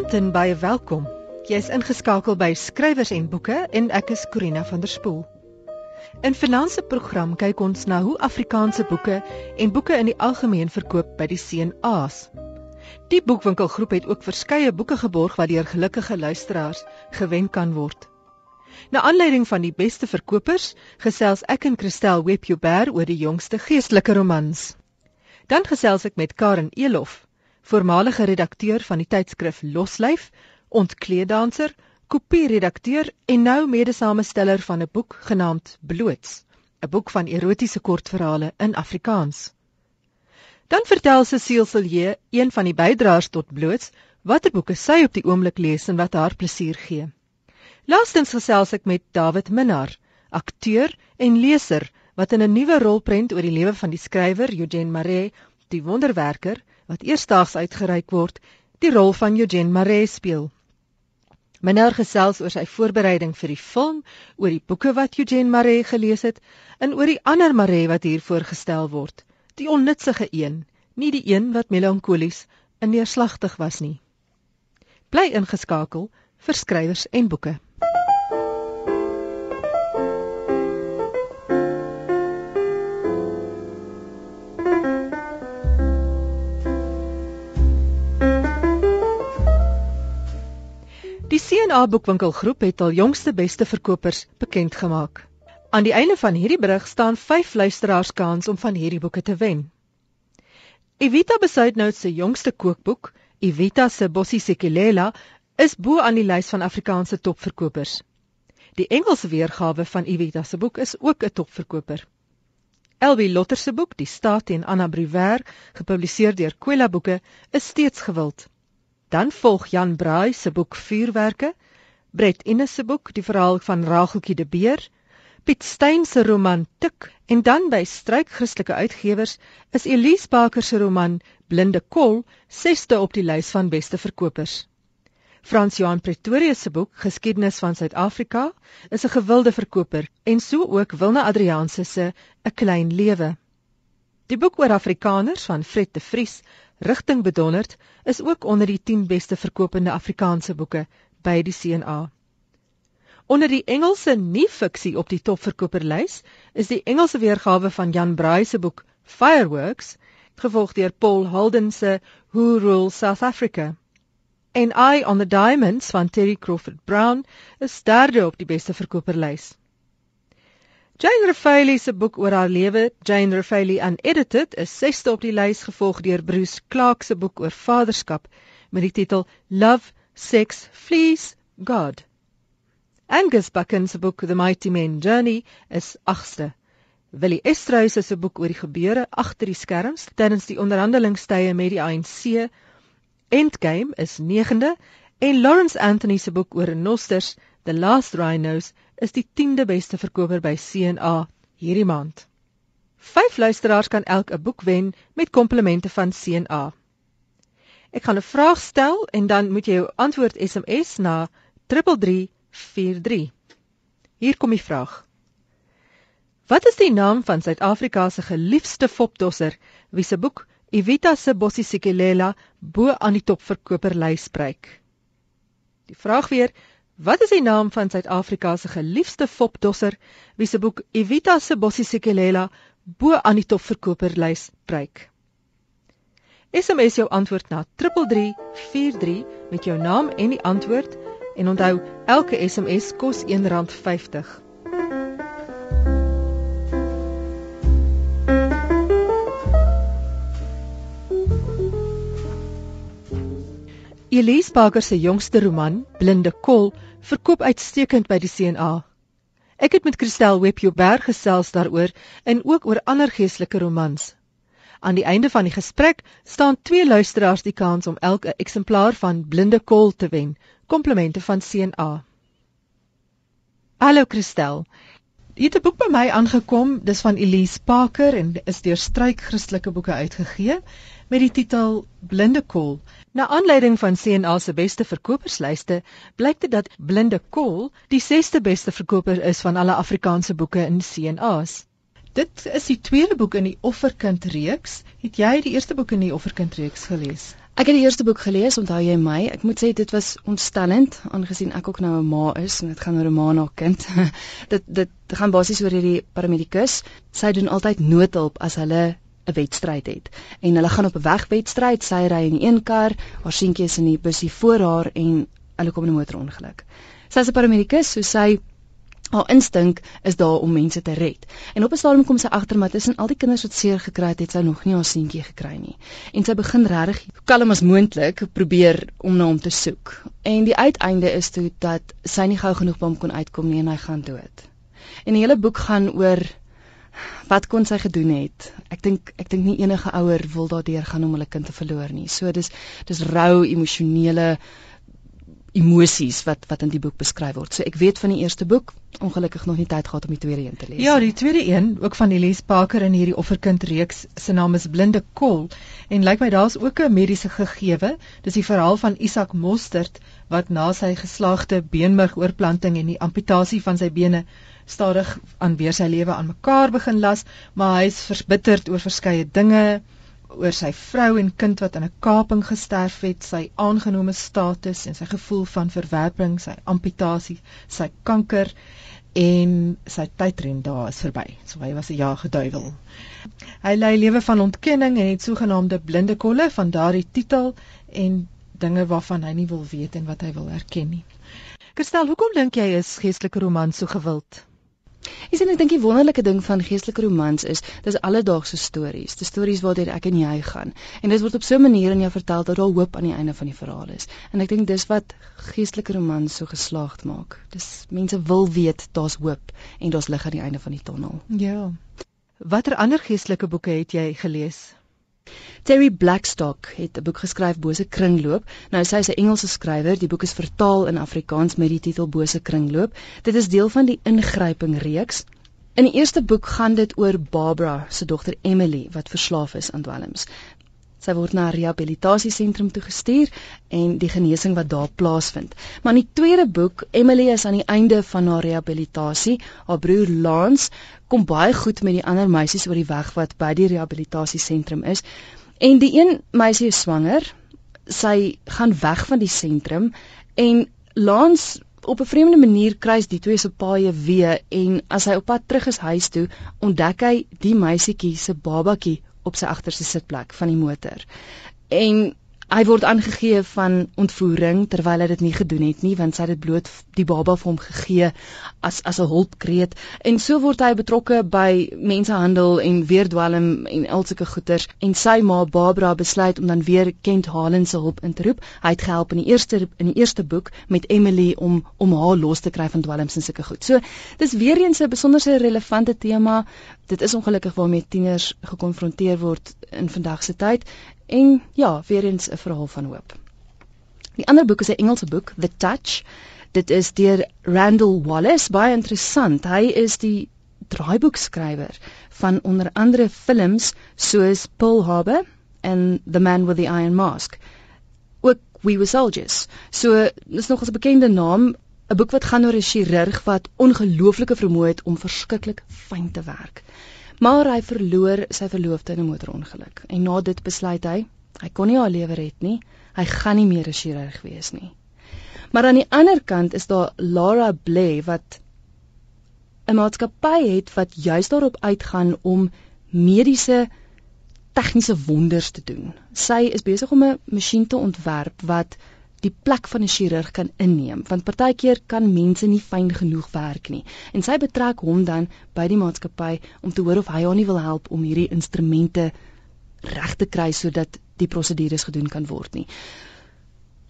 Goeienaand en baie welkom. Jy is ingeskakel by Skrywers en Boeke en ek is Corina van der Spool. In Finanse program kyk ons na hoe Afrikaanse boeke en boeke in die algemeen verkoop by die CNA's. Die boekwinkelgroep het ook verskeie boeke geborg wat deur gelukkige luisteraars gewen kan word. Na aanleiding van die beste verkopers, gesels ek en Christel Webjuber oor die jongste geestelike romans. Dan gesels ek met Karen Elof voormalige redakteur van die tydskrif Loslyf, ontkleeddanser, kopieredakteur en nou mede-samesteller van 'n boek genaamd Bloots, 'n boek van erotiese kortverhale in Afrikaans. Dan vertel Cecile Silje, een van die bydraers tot Bloots, watter boeke sy op die oomblik lees en wat haar plesier gee. Laastens gesels ek met David Minnar, akteur en leser wat in 'n nuwe rolprent oor die lewe van die skrywer Eugene Marais, die wonderwerker, wat eersdaags uitgereik word, die rol van Eugene Marais speel. Meneer gesels oor sy voorbereiding vir die film, oor die boeke wat Eugene Marais gelees het en oor die ander Marais wat hier voorgestel word, die onnutsige een, nie die een wat melankolies en neerslagtig was nie. Bly ingeskakel vir skrywers en boeke. CNA Boekwinkelgroep het al jongste beste verkopers bekend gemaak. Aan die einde van hierdie berig staan 5 luisteraars kans om van hierdie boeke te wen. Evita Besuitnout se jongste kookboek, Evita se Bossie Sekulela, is bo aan die lys van Afrikaanse topverkopers. Die Engelse weergawe van Evita se boek is ook 'n topverkoper. Elwie Lotter se boek, Die Staat en Anna Bruwer, gepubliseer deur Kwela Boeke, is steeds gewild. Dan volg Jan Braai se boek Vuurwerke, Brett Innes se boek Die verhaal van Rageltjie de Beer, Piet Steyn se roman Tik en dan by Struik Christelike Uitgewers is Elise Baker se roman Blinde Kol sesde op die lys van beste verkopers. Frans Johan Pretoria se boek Geskiedenis van Suid-Afrika is 'n gewilde verkoper en so ook Wilna Adrianse se 'n klein lewe. Die boek oor Afrikaners van Fred de Vries rigting bedonderd is ook onder die 10 beste verkopende Afrikaanse boeke by die CNA. Onder die Engelse nie-fiksie op die topverkoperlys is die Engelse weergawe van Jan Braai se boek Fireworks, gevolg deur Paul Holden se Who Rules South Africa. En Eye on the Diamonds van Terry Crawford Brown is derde op die beste verkoperlys. Jane Raffaele se boek oor haar lewe, Jane Raffaele Unedited, is sesde op die lys gevolg deur Bruce Clark se boek oor vaderskap met die titel Love, Sex, Fleas, God. Angus Buchan se boek The Mighty Men Journey is agste. Willie Estreys se boek oor die gebeure agter die skerms tydens die onderhandelingstye met die ANC, Endgame, is negende en Lawrence Anthony se boek oor renosters, The Last Rhinos, is die 10de beste verkoper by CNA hierdie maand. Vyf luisteraars kan elk 'n boek wen met komplimente van CNA. Ek gaan 'n vraag stel en dan moet jy jou antwoord SMS na 3343. Hier kom die vraag. Wat is die naam van Suid-Afrika se geliefde fopdosser wie se boek Evita se Bossie Sikelela bo aan die topverkoperlys spreek? Die vraag weer, Wat is die naam van Suid-Afrika se geliefde fopdosser wie se boek Evita se Bossie Sikelela bo aan die topverkoperlys bereik? SMS jou antwoord na 3343 met jou naam en die antwoord en onthou elke SMS kos R1.50. Elise Parker se jongste roman, Blinde Kol, verkoop uitstekend by die CNA. Ek het met Christel Webjuberg gesels daaroor en ook oor ander geestelike romans. Aan die einde van die gesprek staan twee luisteraars die kans om elke eksemplaar van Blinde Kol te wen. Komplimente van CNA. Hallo Christel. Jy het 'n boek by my aangekom, dis van Elise Parker en is deur Struik Christelike Boeke uitgegee met die titel Blinde Kol. Na aanleiding van CNA se beste verkoperslyste, blyk dit dat Blinde Kol die 6ste beste verkoper is van alle Afrikaanse boeke in CNA's. Dit is die tweede boek in die Offerkind reeks. Het jy die eerste boek in die Offerkind reeks gelees? Ek het die eerste boek gelees, onthou jy my? Ek moet sê dit was ontstellend aangesien ek ook nou 'n ma is en dit gaan oor 'n ma en haar kind. dit dit gaan basies oor hierdie paramedikus. Sy doen altyd noodhulp as hulle 'n wedstryd het. En hulle gaan op 'n wegwedstryd, sy ry in die een kar, haar seentjie is in die busie voor haar en hulle kom in 'n motorongeluk. Sy is 'n paramedikus, so sy haar instink is daar om mense te red. En op 'n stadium kom sy agter maar tussen al die kinders wat seer gekry het, het sy nog nie haar seentjie gekry nie. En sy begin regtig kalm as moontlik probeer om na hom te soek. En die uiteinde is toe dat sy nie gou genoeg by hom kon uitkom nie en hy gaan dood. En die hele boek gaan oor wat kon sy gedoen het. Ek dink ek dink nie enige ouer wil daardeur gaan om hulle kind te verloor nie. So dis dis rou emosionele emosies wat wat in die boek beskryf word. So ek weet van die eerste boek, ongelukkig nog nie tyd gehad om die tweede een te lees. Ja, die tweede een, ook van Elise Parker in hierdie offerkind reeks, se naam is Blinde Kol en lyk my daar's ook 'n mediese gegewe. Dis die verhaal van Isak Mostert wat na sy geslaagde beenmergoorplanting en die amputasie van sy bene stadig aan weer sy lewe aan mekaar begin las, maar hy is verbitterd oor verskeie dinge oor sy vrou en kind wat in 'n kaping gesterf het, sy aangenome status en sy gevoel van verwerping, sy amputasie, sy kanker en sy tydren daar is verby. So hy was 'n ja geduiwel. Hy lei lewe van ontkenning en het sogenaamde blinde kolle van daardie titel en dinge waarvan hy nie wil weet en wat hy wil erken nie. Kristel, hoekom dink jy is geestelike romans so gewild? Ek sien ek dink die wonderlike ding van geestelike romans is dis alledaagse stories, dis stories waardeur ek en jy gaan. En dit word op so 'n manier aan jou vertel dat daar hoop aan die einde van die verhaal is. En ek dink dis wat geestelike romans so geslaagd maak. Dis mense wil weet daar's hoop en daar's lig aan die einde van die tonnel. Ja. Watter ander geestelike boeke het jy gelees? Terry Blackstock het 'n boek geskryf Bose Kringloop. Nou sy is 'n Engelse skrywer. Die boek is vertaal in Afrikaans met die titel Bose Kringloop. Dit is deel van die Ingryping reeks. In die eerste boek gaan dit oor Barbara se dogter Emily wat verslaaf is aan dwelms. Sy word na 'n rehabilitasiesentrum toe gestuur en die genesing wat daar plaasvind. Maar in die tweede boek, Emily is aan die einde van haar rehabilitasie. Haar broer Lance kom baie goed met die ander meisies oor die weg wat by die rehabilitasiesentrum is. En die een meisie is swanger. Sy gaan weg van die sentrum en Lance op 'n vreemde manier kruis die twee se paaie weer en as hy op pad terug is huis toe, ontdek hy die meisietjie se babatjie op sy agterste sitplek van die motor. En Hy word aangegee van ontvoering terwyl hy dit nie gedoen het nie want sy het dit bloot die baba vir hom gegee as as 'n hulpkreet en so word hy betrokke by mensehandel en weerdwalm en al sulke goeters en sy ma Barbara besluit om dan weer Kent Halen se hulp in te roep. Hy het gehelp in die eerste in die eerste boek met Emily om om haar los te kry van dwalms en sulke goed. So dis weer eens 'n besonderse relevante tema. Dit is ongelukkig waarmee tieners gekonfronteer word in vandag se tyd En ja, weer eens 'n verhaal van hoop. Die ander boek is 'n Engelse boek, The Touch. Dit is deur Randall Wallace, baie interessant. Hy is die draaiboekskrywer van onder andere films soos Pearl Harbor en The Man with the Iron Mask. Ook We Were Soldiers. So, dis nog 'n bekende naam, 'n boek wat gaan oor 'n chirurg wat ongelooflike vermoë het om verskriklik fyn te werk. Maar hy verloor sy verloofde in 'n motorongeluk en na dit besluit hy, hy kon nie haar lewe red nie. Hy gaan nie meer 'n chirurg wees nie. Maar aan die ander kant is daar Lara Blay wat 'n maatskappy het wat juis daarop uitgaan om mediese tegniese wonders te doen. Sy is besig om 'n masjien te ontwerp wat die plek van 'n chirurg kan inneem want partykeer kan mense nie fyn genoeg werk nie en sy betrek hom dan by die maatskappy om te hoor of hy haar nie wil help om hierdie instrumente reg te kry sodat die prosedures gedoen kan word nie.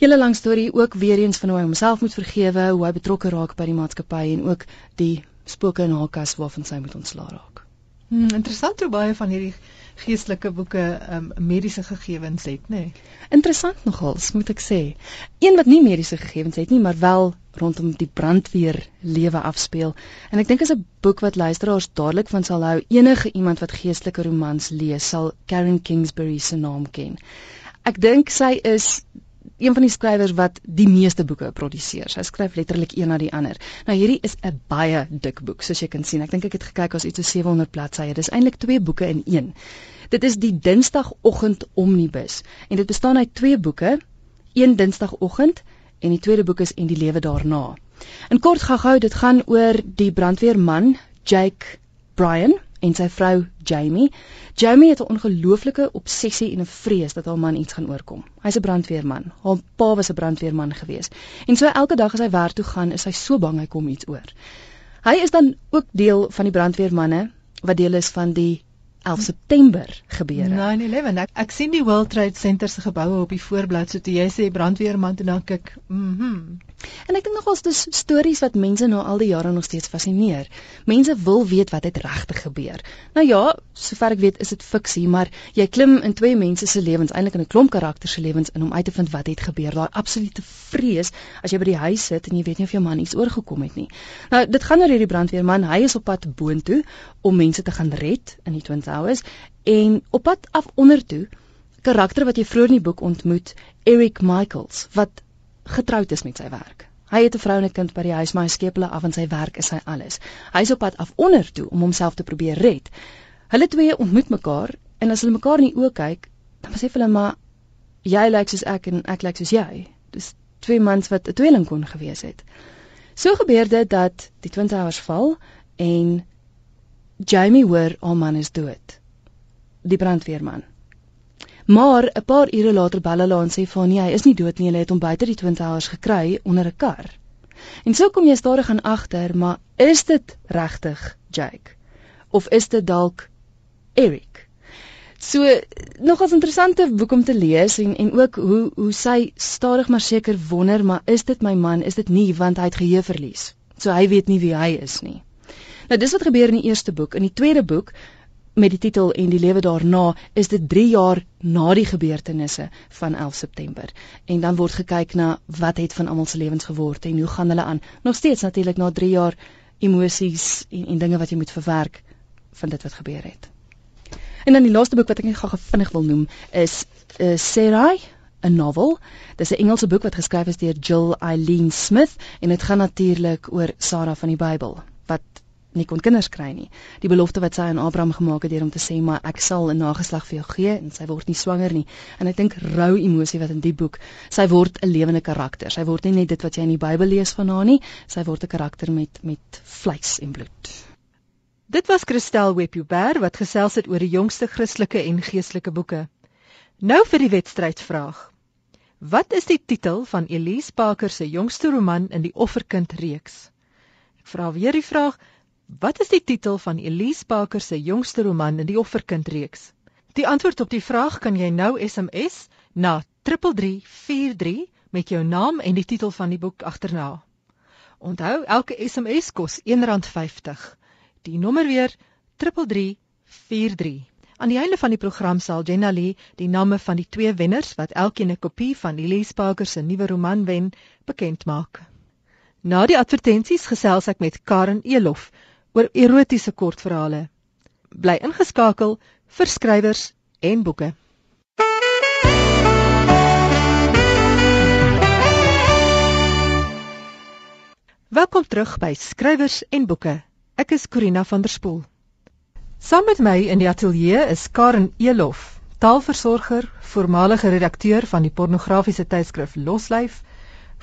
Julle lang storie ook weer eens van hoe hy homself moet vergewe, hoe hy betrokke raak by die maatskappy en ook die spooke in haar kas waarvan sy moet ontslaa raak. Hmm, interessant hoe baie van hierdie geestelike boeke um, mediese gegevens het, nê? Nee. Interessant nogals, moet ek sê. Een wat nie mediese gegevens het nie, maar wel rondom die brandweer lewe afspeel. En ek dink is 'n boek wat luisteraars dadelik van sal hou. Enige iemand wat geestelike romans lees, sal Karen Kingsbury se naam ken. Ek dink sy is een van die skrywers wat die meeste boeke produseer. Sy skryf letterlik een na die ander. Nou hierdie is 'n baie dik boek, soos jy kan sien. Ek dink ek het gekyk as iets so 700 bladsye. Dis eintlik twee boeke in een. Dit is die Dinsdagoggend Omnibus en dit bestaan uit twee boeke, een Dinsdagoggend en die tweede boek is En die lewe daarna. In kort gehou, dit gaan oor die brandweerman Jake Bryan en sy vrou Jamie. Jamie het 'n ongelooflike obsessie en 'n vrees dat haar man iets gaan oorkom. Hy's 'n brandweerman. Haar pa was 'n brandweerman gewees. En so elke dag as hy werk toe gaan, is hy so bang hy kom iets oor. Hy is dan ook deel van die brandweermanne wat deel is van die 11 September gebeure. 9/11. Ek, ek sien die World Trade Center se geboue op die voorblad. So toe jy sê brandweerman toe dan kyk, mhm. Mm en ek dink nogals dis stories wat mense na al die jare nog steeds fascineer. Mense wil weet wat het regtig gebeur. Nou ja, sover ek weet is dit fiksie, maar jy klim in twee mense se lewens, eintlik in 'n klomp karakters se lewens in om uit te vind wat het gebeur. Daai absolute vrees as jy by die huis sit en jy weet nie of jou man iets oorgekom het nie. Nou dit gaan oor hierdie brandweerman. Hy is op pad boontoe om mense te gaan red in die Twin Towers en op pad af onder toe karakter wat jy vroeër in die boek ontmoet, Eric Michaels, wat getroud is met sy werk. Hy het 'n vrou en 'n kind by die huis, maar hy skep hulle af en sy werk is sy alles. Hy is op pad af onder toe om homself te probeer red. Hulle twee ontmoet mekaar en as hulle mekaar in die oë kyk, dan sê hulle maar jy lyk soos ek en ek lyk soos jy. Dis twee mans wat 'n tweeling kon gewees het. So gebeur dit dat die Twin Towers val en Jamie hoor haar man is dood. Die brandweerman. Maar 'n paar ure later bel hulle en sê van nee, hy is nie dood nie, hulle het hom buite die Twin Towers gekry onder 'n kar. En so kom jy stadig aan agter, maar is dit regtig Jake of is dit dalk Eric? So nogals interessante boek om te lees en en ook hoe hoe sy stadig maar seker wonder, maar is dit my man? Is dit nie want hy het geheue verlies. So hy weet nie wie hy is nie. Nou dis wat gebeur in die eerste boek. In die tweede boek met die titel en die lewe daarna is dit 3 jaar na die gebeurtenisse van 11 September en dan word gekyk na wat het van almal se lewens geword en hoe gaan hulle aan nog steeds natuurlik na 3 jaar emosies en en dinge wat jy moet verwerk van dit wat gebeur het en dan die laaste boek wat ek net gou vinnig wil noem is uh, Sarai 'n novel. Dis 'n Engelse boek wat geskryf is deur Jill Eileen Smith en dit gaan natuurlik oor Sarah van die Bybel wat nie kon kinders kry nie. Die belofte wat sy aan Abraham gemaak het deur om te sê maar ek sal 'n nageslag vir jou gee en sy word nie swanger nie. En ek dink rou emosie wat in die boek, sy word 'n lewende karakter. Sy word nie net dit wat jy in die Bybel lees van haar nie, sy word 'n karakter met met vleis en bloed. Dit was Christel Webber wat gesels het oor die jongste Christelike en geestelike boeke. Nou vir die wedstrydvraag. Wat is die titel van Elise Parker se jongste roman in die Offerkind reeks? Ek vra weer die vraag, Wat is die titel van Elise Parker se jongste roman in die Offerkind reeks? Die antwoord op die vraag kan jy nou SMS na 3343 met jou naam en die titel van die boek agterna. Onthou, elke SMS kos R1.50. Die nommer weer 3343. Aan die einde van die program sal Jenna Lee die name van die twee wenners wat elkeen 'n kopie van Elise Parker se nuwe roman wen, bekend maak. Na die advertensies gesels ek met Karen Elof oor erotiese kortverhale. Bly ingeskakel vir skrywers en boeke. Welkom terug by Skrywers en Boeke. Ek is Corina van der Spool. Saam met my in die ateljee is Karen Elof, taalversorger, voormalige redakteur van die pornografiese tydskrif Loslyf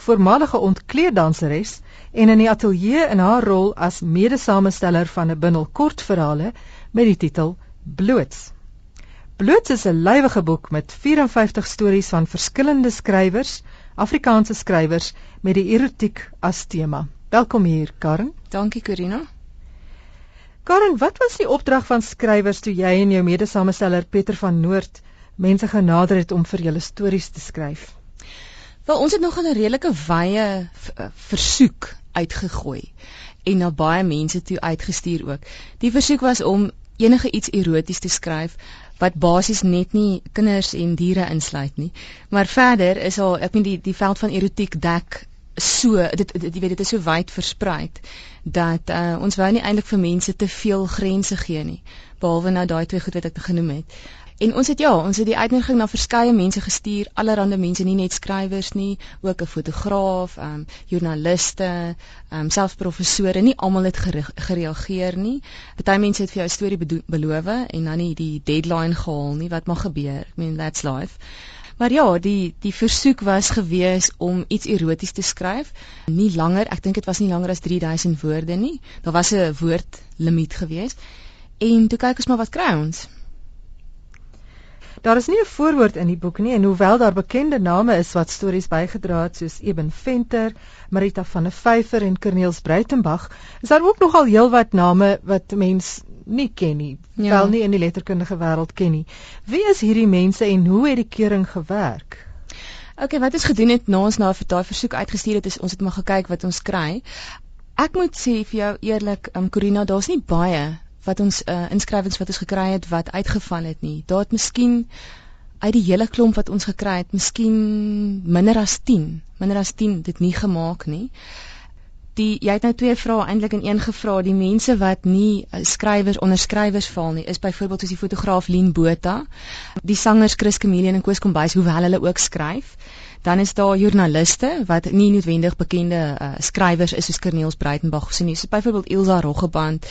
voormalige ontkleeddanseres en in die ateljee in haar rol as mede-samesteller van 'n bundel kortverhale met die titel Bloots. Bloots is 'n lywige boek met 54 stories van verskillende skrywers, Afrikaanse skrywers met die erotiek as tema. Welkom hier, Karen. Dankie, Corina. Karen, wat was die opdrag van skrywers toe jy en jou mede-samesteller Pieter van Noord mense genader het om vir julle stories te skryf? Wel ons het nog 'n redelike wye eh, versoek uitgegooi en na baie mense toe uitgestuur ook. Die versoek was om enige iets eroties te skryf wat basies net nie kinders en diere insluit nie. Maar verder is al ek meen die die veld van erotiek dek so dit jy weet dit is so wyd versprei dat uh, ons wou nie eintlik vir mense te veel grense gee nie behalwe nou daai twee goed wat ek genoem het En ons het ja, ons het die uitnodiging na verskeie mense gestuur, allerlei mense, nie net skrywers nie, ook 'n fotograaf, ehm um, joernaliste, ehm um, selfs professore, nie almal het gereageer nie. Party mense het vir jou 'n storie beloof en dan nie die deadline gehaal nie. Wat mag gebeur? I mean, that's life. Maar ja, die die versoek was gewees om iets eroties te skryf, nie langer, ek dink dit was nie langer as 3000 woorde nie. Daar was 'n woordlimiet gewees. En toe kyk ons maar wat kry ons. Daar is nie 'n voorwoord in die boek nie en hoewel daar bekende name is wat stories bygedra het soos Eben Venter, Marita van der Vyver en Corneels Breitenberg, is daar ook nogal heelwat name wat mens nie ken nie, ja. wel nie in die letterkundige wêreld ken nie. Wie is hierdie mense en hoe het die keuring gewerk? OK, wat ons gedoen het na ons na vir daai versoek uitgestuur het, is ons het maar gekyk wat ons kry. Ek moet sê vir jou eerlik, um, Corina, daar's nie baie wat ons uh, inskrywings wat ons gekry het wat uitgeval het nie. Daar het miskien uit die hele klomp wat ons gekry het, miskien minder as 10, minder as 10 dit nie gemaak nie. Die jy het nou twee vrae eintlik in een gevra. Die mense wat nie uh, skrywers onder skrywers val nie, is byvoorbeeld soos die fotograaf Lien Botha, die sangers Chris Kameleon en Koos Kombuis, hoewel hulle ook skryf. Dan is daar joernaliste wat nie noodwendig bekende uh, skrywers is soos Corneels Breitenberg of so nie. So byvoorbeeld Ilse Roggeband,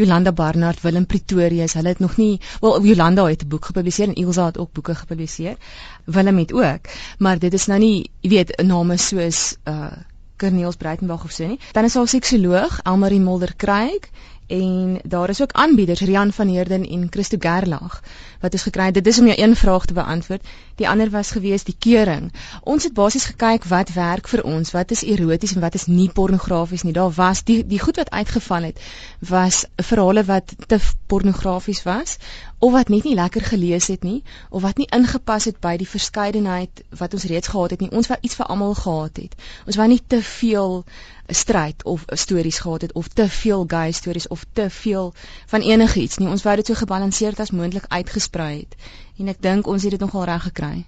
Jolanda Barnard, Willem Pretorius, hulle het nog nie, wel Jolanda het 'n boek gepubliseer en Ilse het ook boeke gepubliseer. Willem het ook, maar dit is nou nie, jy weet, name soos uh Corneels Breitenberg of so nie. Dan is daar 'n seksoloog, Elmarie Mulder Kreig en daar is ook aanbieders Rian van Heerden en Christo Gerlag wat ons gekry het. Dit is om jou een vraag te beantwoord. Die ander was gewees die keuring. Ons het basies gekyk wat werk vir ons, wat is eroties en wat is nie pornografies nie. Daar was die die goed wat uitgeval het was verhale wat te pornografies was of wat net nie lekker gelees het nie of wat nie ingepas het by die verskeidenheid wat ons reeds gehad het nie. Ons wou iets vir almal gehad het. Ons wou nie te veel stryd of stories gehad het of te veel gay stories of te veel van enigiets nie. Ons wou dit so gebalanseerd as moontlik uitgesprei het. En ek dink ons het dit nogal reg gekry.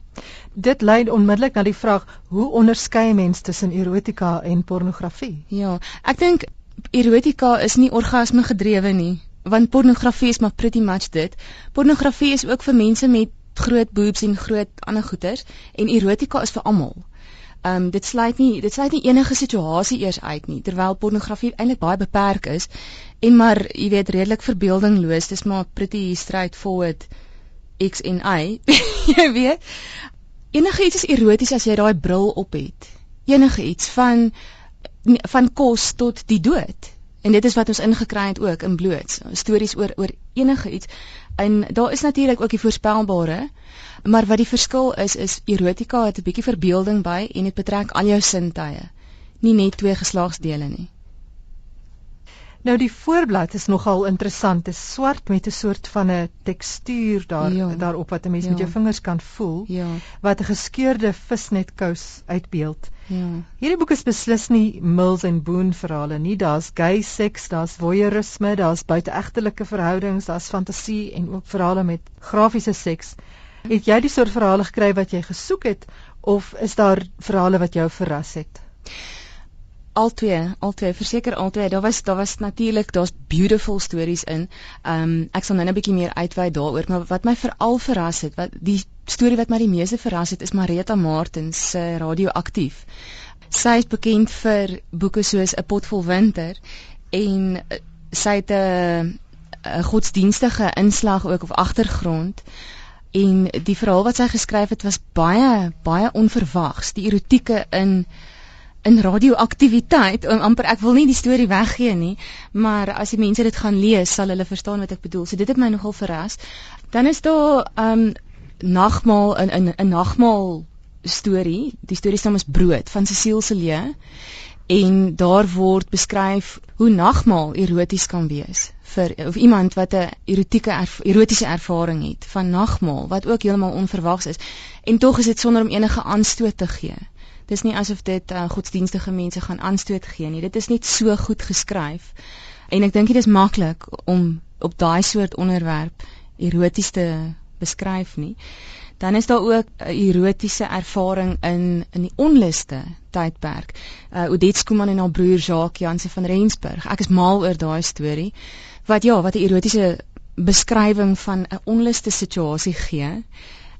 Dit lei onmiddellik na die vraag: hoe onderskei mens tussen erotika en pornografie? Ja, ek dink erotika is nie orgasme gedrewe nie want pornografie is maar pretty much dit. Pornografie is ook vir mense met groot boobs en groot ander goeters en erotika is vir almal. Ehm um, dit sluit nie dit sluit nie enige situasie eers uit nie terwyl pornografie eintlik baie beperk is en maar jy weet redelik verbeeldingloos. Dis maar pretty straightforward X en Y. jy weet. Enige iets is eroties as jy daai bril op het. Enige iets van van kos tot die dood. En dit is wat ons ingekry het ook in bloots, stories oor oor enige iets. En daar is natuurlik ook die voorspelbare, maar wat die verskil is is erotika het 'n bietjie verbeelding by en dit betrek al jou sintuie, nie net twee geslaagsdele nie. Nou die voorblad is nogal interessant. Dit is swart met 'n soort van 'n tekstuur daar ja. daarop wat 'n mens ja. met jou vingers kan voel. Ja. Wat 'n geskeurde visnetkous uitbeeld. Ja. Hierdie boek is beslis nie Mills en Boone verhale nie. Daar's gay seks, daar's voyeurisme, daar's buiteegtelike verhoudings, daar's fantasie en ook verhale met grafiese seks. Het jy die soort verhale gekry wat jy gesoek het of is daar verhale wat jou verras het? Altwee, altwee, verseker altwee. Daar was daar was natuurlik, daar's beautiful stories in. Ehm um, ek sal nou net 'n bietjie meer uitwy daaroor, maar wat my veral verras het, wat die storie wat my die meeste verras het, is Marita Martens se uh, radioaktief. Sy is bekend vir boeke soos 'n pot vol winter en uh, sy het 'n 'n godsdienstige inslag ook of agtergrond. En die verhaal wat sy geskryf het was baie baie onverwags. Die erotieke in in radioaktiwiteit amper ek wil nie die storie weggee nie maar as die mense dit gaan lees sal hulle verstaan wat ek bedoel so dit het my nogal verras dan is daar 'n um, nagmaal in in 'n nagmaal storie die storie se naam is brood van Cecile Celie en daar word beskryf hoe nagmaal eroties kan wees vir of iemand wat 'n erotieke erf, erotiese ervaring het van nagmaal wat ook heeltemal onverwags is en tog is dit sonder om enige aanstoot te gee dis nie asof dit uh, godsdienstige mense gaan aanstoot gee nie. Dit is net so goed geskryf. En ek dink dit is maklik om op daai soort onderwerp eroties te beskryf nie. Dan is daar ook 'n erotiese ervaring in in die onluste tydperk. Uh Odette Skuman en haar broer Jacques Jansen van Rensburg. Ek is mal oor daai storie. Wat ja, wat 'n erotiese beskrywing van 'n onluste situasie gee.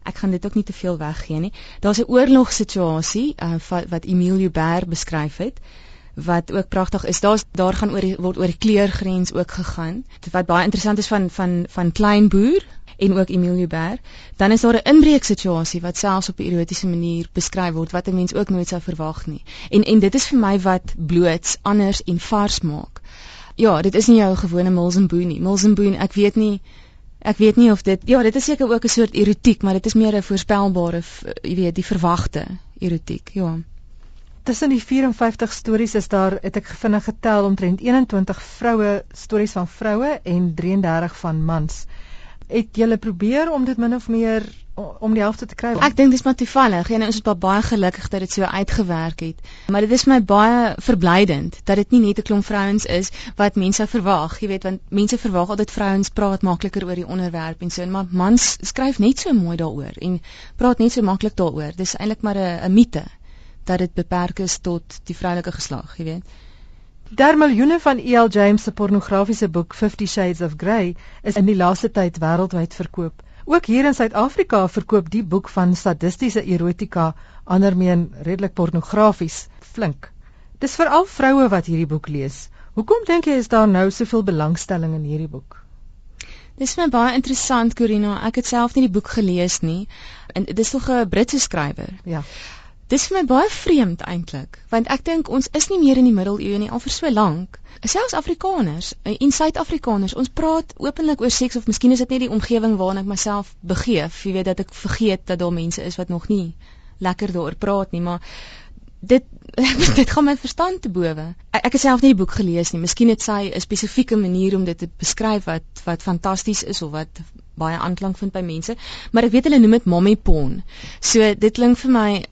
Ek gaan dit ook nie te veel weggee nie. Daar's 'n oorlogsituasie uh, wat, wat Emile Joubert beskryf het wat ook pragtig is. Daar's daar gaan oor word oor die kleurgrens ook gegaan. Wat baie interessant is van van van klein boer en ook Emile Joubert. Dan is daar 'n inbreuk situasie wat selfs op 'n erotiese manier beskryf word wat 'n mens ook nooit sou verwag nie. En en dit is vir my wat bloots anders en vars maak. Ja, dit is nie jou gewone Boone nie. Boone, ek weet nie ek weet nie of dit ja, dit is seker ook 'n soort erotiek, maar dit is meer 'n voorspelbare jy weet, die verwagte erotiek. Ja. Tussen die 54 stories is daar, het ek vinnig getel, omtrent 21 vroue stories van vroue en 33 van mans het julle probeer om dit min of meer om die helfte te kry? Ek dink dis maar toevallig. Ja, ons is baie gelukkig dat dit so uitgewerk het. Maar dit is my baie verblydend dat dit nie net 'n klomp vrouens is wat mense verwag, jy weet, want mense verwag altyd vrouens praat makliker oor die onderwerp en so, maar mans skryf net so mooi daaroor en praat net so maklik daaroor. Dis eintlik maar 'n mite dat dit beperk is tot die vroulike geslag, jy weet. Der miljoene van E.L. James se pornografiese boek 50 Shades of Grey is in die laaste tyd wêreldwyd verkoop. Ook hier in Suid-Afrika verkoop die boek van sadistiese erotika andermeen redelik pornografies flink. Dis veral vroue wat hierdie boek lees. Hoekom dink jy is daar nou soveel belangstelling in hierdie boek? Dis my baie interessant Corina. Ek het self nie die boek gelees nie. En dis nog 'n Britse skrywer. Ja. Dis vir my baie vreemd eintlik, want ek dink ons is nie meer in die middeleeue nie al vir so lank. Selfs Afrikaners eh, en Suid-Afrikaners, ons praat openlik oor seks of miskien is dit net die omgewing waarin ek myself begeef. Jy weet dat ek vergeet dat daar mense is wat nog nie lekker daaroor praat nie, maar dit dit gaan my verstand te bowe. Ek, ek het self nie die boek gelees nie. Miskien het sy 'n spesifieke manier om dit te beskryf wat wat fantasties is of wat baie aanklank vind by mense, maar ek weet hulle noem dit mommy porn. So dit klink vir my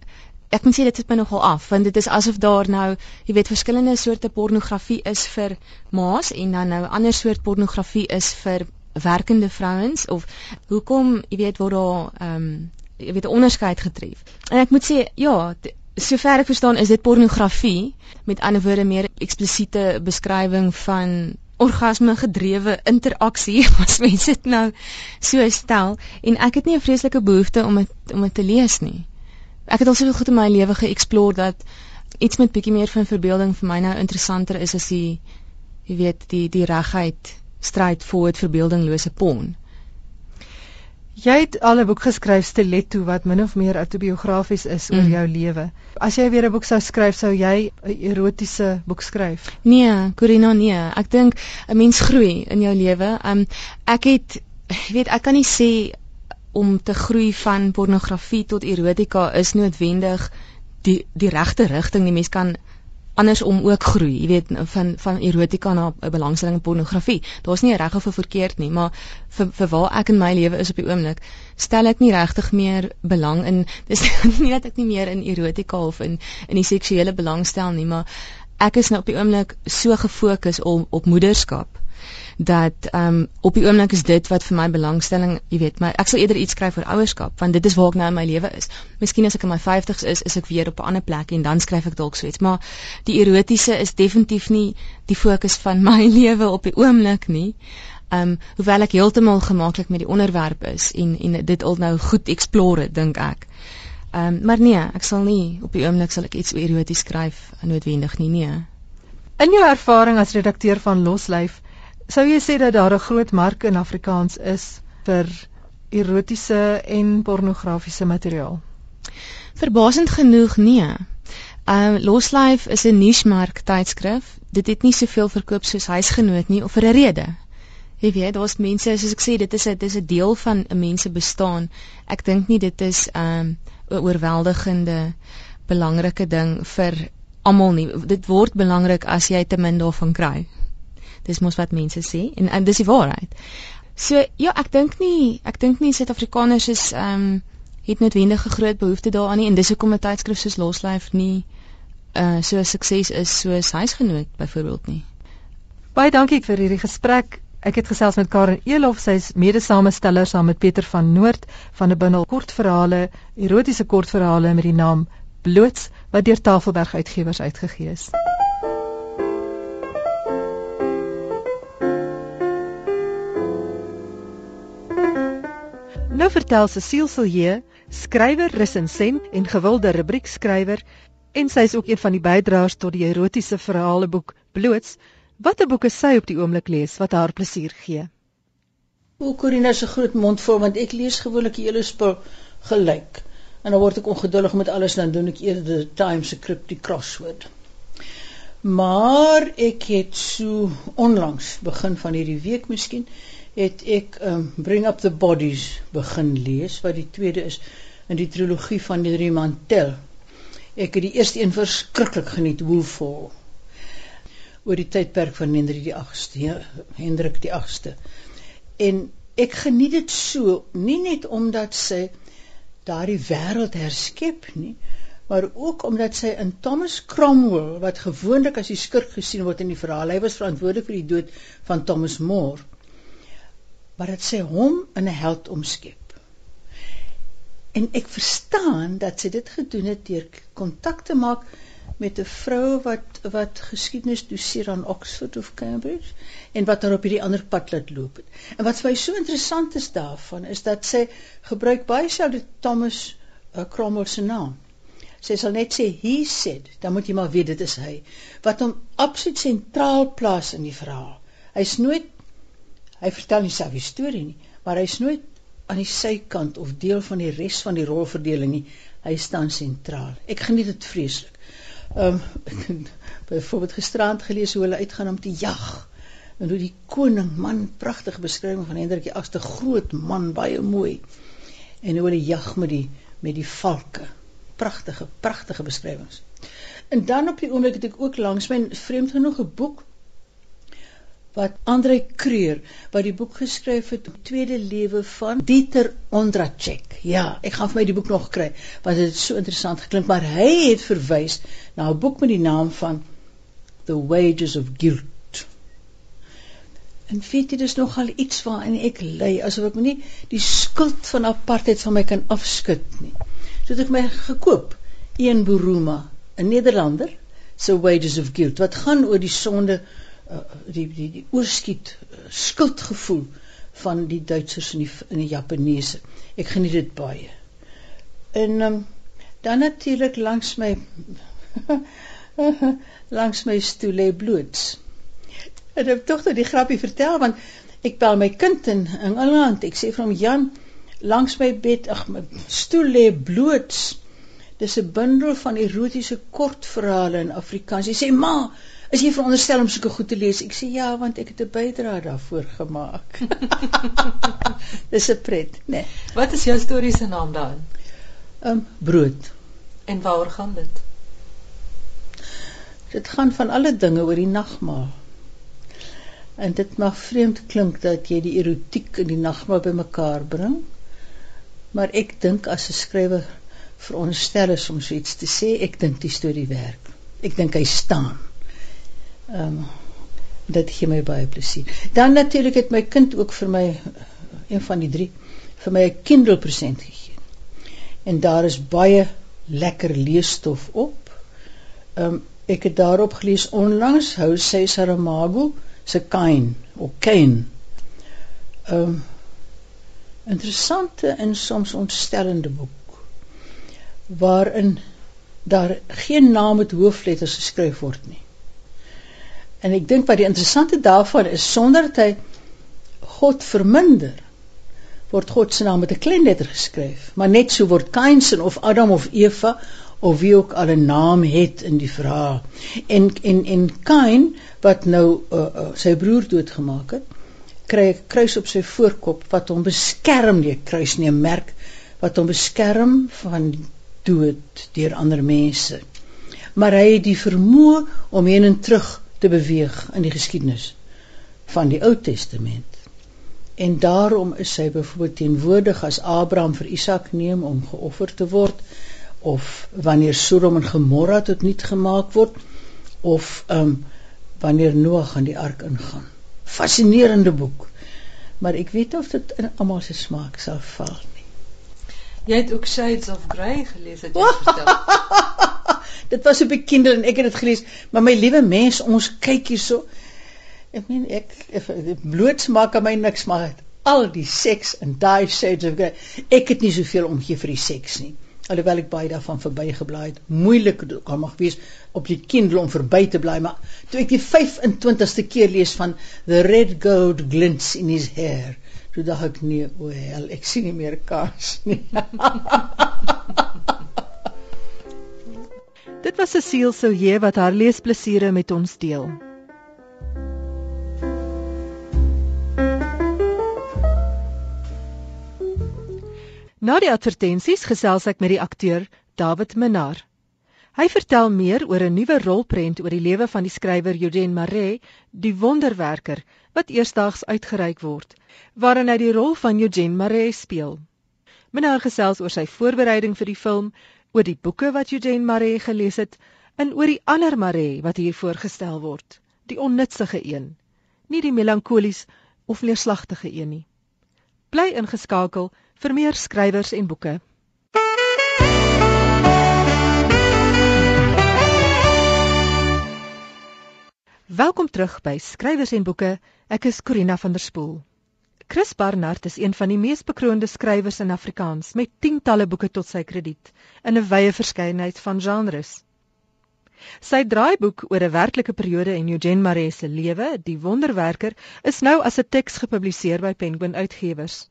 ek moet sê dit sit my nogal af want dit is asof daar nou jy weet verskillende soorte pornografie is vir ma's en dan nou 'n ander soort pornografie is vir werkende vrouens of hoekom jy weet word daar ehm um, jy weet 'n onderskeid getref. En ek moet sê ja sover ek verstaan is dit pornografie met ander woorde meer eksplisiete beskrywing van orgasme gedrewe interaksie as mense dit nou so stel. En ek het nie 'n vreeslike behoefte om dit om dit te lees nie ek het al soveel goed in my lewe geëksplore dat iets met bietjie meer van verbeelding vir my nou interessanter is as die jy weet die die regheid stryd vir dit verbeeldinglose pon. Jy het al 'n boek geskryf Stiletto wat min of meer autobiografies is oor mm. jou lewe. As jy weer 'n boek sou skryf, sou jy 'n erotiese boek skryf? Nee, Corina, nee. Ek dink 'n mens groei in jou lewe. Um ek het jy weet ek kan nie sê om te groei van pornografie tot erotika is noodwendig die die regte rigting. Die mens kan andersom ook groei, jy weet, van van erotika na 'n belangstelling in pornografie. Daar's nie reg of verkeerd nie, maar vir vir waar ek in my lewe is op die oomblik, stel ek nie regtig meer belang in dis nie dat ek nie meer in erotika of in in die seksuele belangstel nie, maar ek is nou op die oomblik so gefokus op op moederskap dat ehm um, op die oomblik is dit wat vir my belangstelling, jy weet, my ek sal eerder iets skryf oor ouerskap want dit is waar ek nou in my lewe is. Miskien as ek in my 50's is, is ek weer op 'n ander plek en dan skryf ek dalk so iets, maar die erotiese is definitief nie die fokus van my lewe op die oomblik nie. Ehm um, hoewel ek heeltemal gemaklik met die onderwerp is en en dit al nou goed explore dink ek. Ehm um, maar nee, ek sal nie op die oomblik sal ek iets eroties skryf noodwendig nie, nee. In jou ervaring as redakteur van Loslyf, Sou jy sê dat daar 'n groot mark in Afrikaans is vir erotiese en pornografiese materiaal? Verbasend genoeg nee. Um Loslife is 'n niche-mark tydskrif. Dit het nie soveel verkoop soos Huisgenoot nie of vir 'n rede. Jy weet, daar's mense, soos ek sê, dit is 'n dit is 'n deel van 'n mens se bestaan. Ek dink nie dit is um 'n oorweldigende belangrike ding vir almal nie. Dit word belangrik as jy te min daarvan kry. Dis mos wat mense sê en, en dis die waarheid. So ja, ek dink nie ek dink nie Suid-Afrikaners is ehm um, het noodwendig 'n groot behoefte daaraan nie en dis hoekom 'n tydskrif soos Loslife nie uh so 'n sukses is soos Huisgenoot byvoorbeeld nie. Baie dankie vir hierdie gesprek. Ek het gesels met Karen Elof, sy's mede-samesteller saam met Pieter van Noord van 'n bundel kortverhale, erotiese kortverhale met die naam Bloots wat deur Tafelberg Uitgewers uitgegee is. Nou vertel Cecile Silje, skrywer, resensent en gewilde rubriekskrywer en sy is ook een van die bydraers tot die erotiese verhaleboek Bloots, watter boeke sy op die oomblik lees wat haar plesier gee. O, Corina se groot mond vol want ek lees gewoonlik die hele spul gelyk. En dan word ek ongeduldig met alles dan doen ek eerder die Times se cryptic crossword. Maar ek het so onlangs begin van hierdie week miskien het ek um, Bring Up the Bodies begin lees wat die tweede is in die trilogie van Henry Mantel. Ek het die eerste een verskriklik geniet, Woolfall. oor die tydperk van Hendrik die 8ste, ja, Hendrik die 8ste. En ek geniet dit so, nie net omdat sy daardie wêreld herskep nie, maar ook omdat sy in Thomas Cromwell wat gewoonlik as die skurk gesien word in die verhaal, hy was verantwoordelik vir die dood van Thomas More. Maar dit sê hom in 'n held omskep. En ek verstaan dat sy dit gedoen het deur kontak te maak met 'n vrou wat wat geskiedenis doseer aan Oxford of Cambridge en wat haar op hierdie ander pad laat loop het. En wat vir my so interessant is daarvan is dat sy gebruik baie selde Thomas uh, Cromwell se naam sy sal net sê he said, dan moet jy maar weet dit is hy wat hom absoluut sentraal plaas in die verhaal. Hy's nooit hy vertel nie sy storie nie, maar hy's nooit aan die sykant of deel van die res van die rolverdeling nie. Hy staan sentraal. Ek geniet dit vreeslik. Ehm um, byvoorbeeld gisterand gelees hoe hulle uitgaan om te jag en hoe die koning man pragtige beskrywing van Hendrik die 8ste groot man baie mooi en hoe hulle jag met die met die valke pragtige pragtige beskrywings. En dan op die oomblik het ek ook langs my vreemd genoeg 'n boek wat Andre Kreur wat die boek geskryf het tweede lewe van Dieter Ondracek. Ja, ek gaan vir my die boek nog kry want dit het so interessant geklink, maar hy het verwys na 'n boek met die naam van The Wages of Guilt. En weet jy dis nogal iets waarin ek ly asof ek nie die skuld van apartheid van my kan afskud nie. So het ek my gekoop een Buruma, 'n Nederlander, se Wages of Guilt wat gaan oor die sonde die die die oorskiet uh, skuldgevoel van die Duitsers en die in die Japaneese. Ek geniet dit baie. En um, dan natuurlik langs my langs my stoel lê bloots. En ek tog net die grappie vertel want ek bel my kind in Engeland. Ek sê vir hom Jan, langs my bed, ag my stoel lê bloot. Dis 'n bundel van erotiese kortverhale in Afrikaans. Sy sê: "Ma, is jy veronderstel om sulke goed te lees?" Ek sê: "Ja, want ek het 'n bydrae daarvoor gemaak." Dis 'n pret, né? Nee. Wat is jou storie se naam daarin? Ehm um, brood. En waaroor gaan dit? Dit gaan van alle dinge oor die nagmaal. En dit mag vreemd klink dat jy die erotiek en die nagmaal bymekaar bring. Maar ek dink as 'n skrywer veronderstel is om so iets te sê, ek dink die storie werk. Ek dink hy staan. Ehm um, dit gee my baie plesier. Dan natuurlik het my kind ook vir my een van die drie vir my 'n Kindle present gegee. En daar is baie lekker leesstof op. Ehm um, ek het daarop gelees onlangs hou sy Saramago se Kain of Kain. Ehm um, interessante en soms ontstellende boek waarin daar geen naam met hoofletters geskryf word nie. En ek dink wat die interessante daarvan is sonder dat hy God verminder word God se naam met 'n klein letter geskryf, maar net so word Kain se of Adam of Eva of wie ook al 'n naam het in die verhaal. En en en Kain wat nou uh, uh, sy broer doodgemaak het, kry 'n kruis op sy voorkop wat hom beskerm nie kruis nie 'n merk wat hom beskerm van dood deur ander mense maar hy het die vermoë om heen en terug te beweeg in die geskiedenis van die Ou Testament en daarom is hy byvoorbeeld teenwoordig as Abraham vir Isak neem om geoffer te word of wanneer Sodom en Gomorra tot niet gemaak word of um, wanneer Noag aan die ark ingaan fascinerende boek. Maar ek weet of dit in almal se smaak sal val nie. Jy het ook Shades of Grey gelees het jy vertel. dit was die Kindle en ek het dit gelees, maar my liewe mens, ons kyk hierso. Ek meen ek blootsmaak aan my niks maar al die seks en daai shades of grey. Ek het nie soveel omgee vir die seks nie. Alhoewel ek baie daarvan verbyggeblaai het. Moeilik kan mag wees op die Kindle om verby te bly, maar toe ek die 25ste keer lees van the red gold glints in his hair, toe dink ek nee, o hel, ek sien nie meer kans nie. Dit was Cecile Silje wat haar leesplesiere met ons deel. Na die advertensies gesels ek met die akteur David Minnar. Hy vertel meer oor 'n nuwe rolprent oor die lewe van die skrywer Eugene Marais, die wonderwerker, wat eersdaags uitgereik word, waarin hy die rol van Eugene Marais speel. Minnar gesels oor sy voorbereiding vir die film, oor die boeke wat Eugene Marais gelees het en oor die ander Marais wat hier voorgestel word, die onnutsige een, nie die melankolies of neerslagtige een nie. Bly ingeskakel vir meer skrywers en boeke. Welkom terug by Skrywers en Boeke. Ek is Corina van der Spool. Chris Barnard is een van die mees bekroonde skrywers in Afrikaans met tientalle boeke tot sy krediet in 'n wye verskeidenheid van genres. Sy draaiboek oor 'n werklike periode in Eugene Marais se lewe, Die Wonderwerker, is nou as 'n teks gepubliseer by Penguin Uitgewers.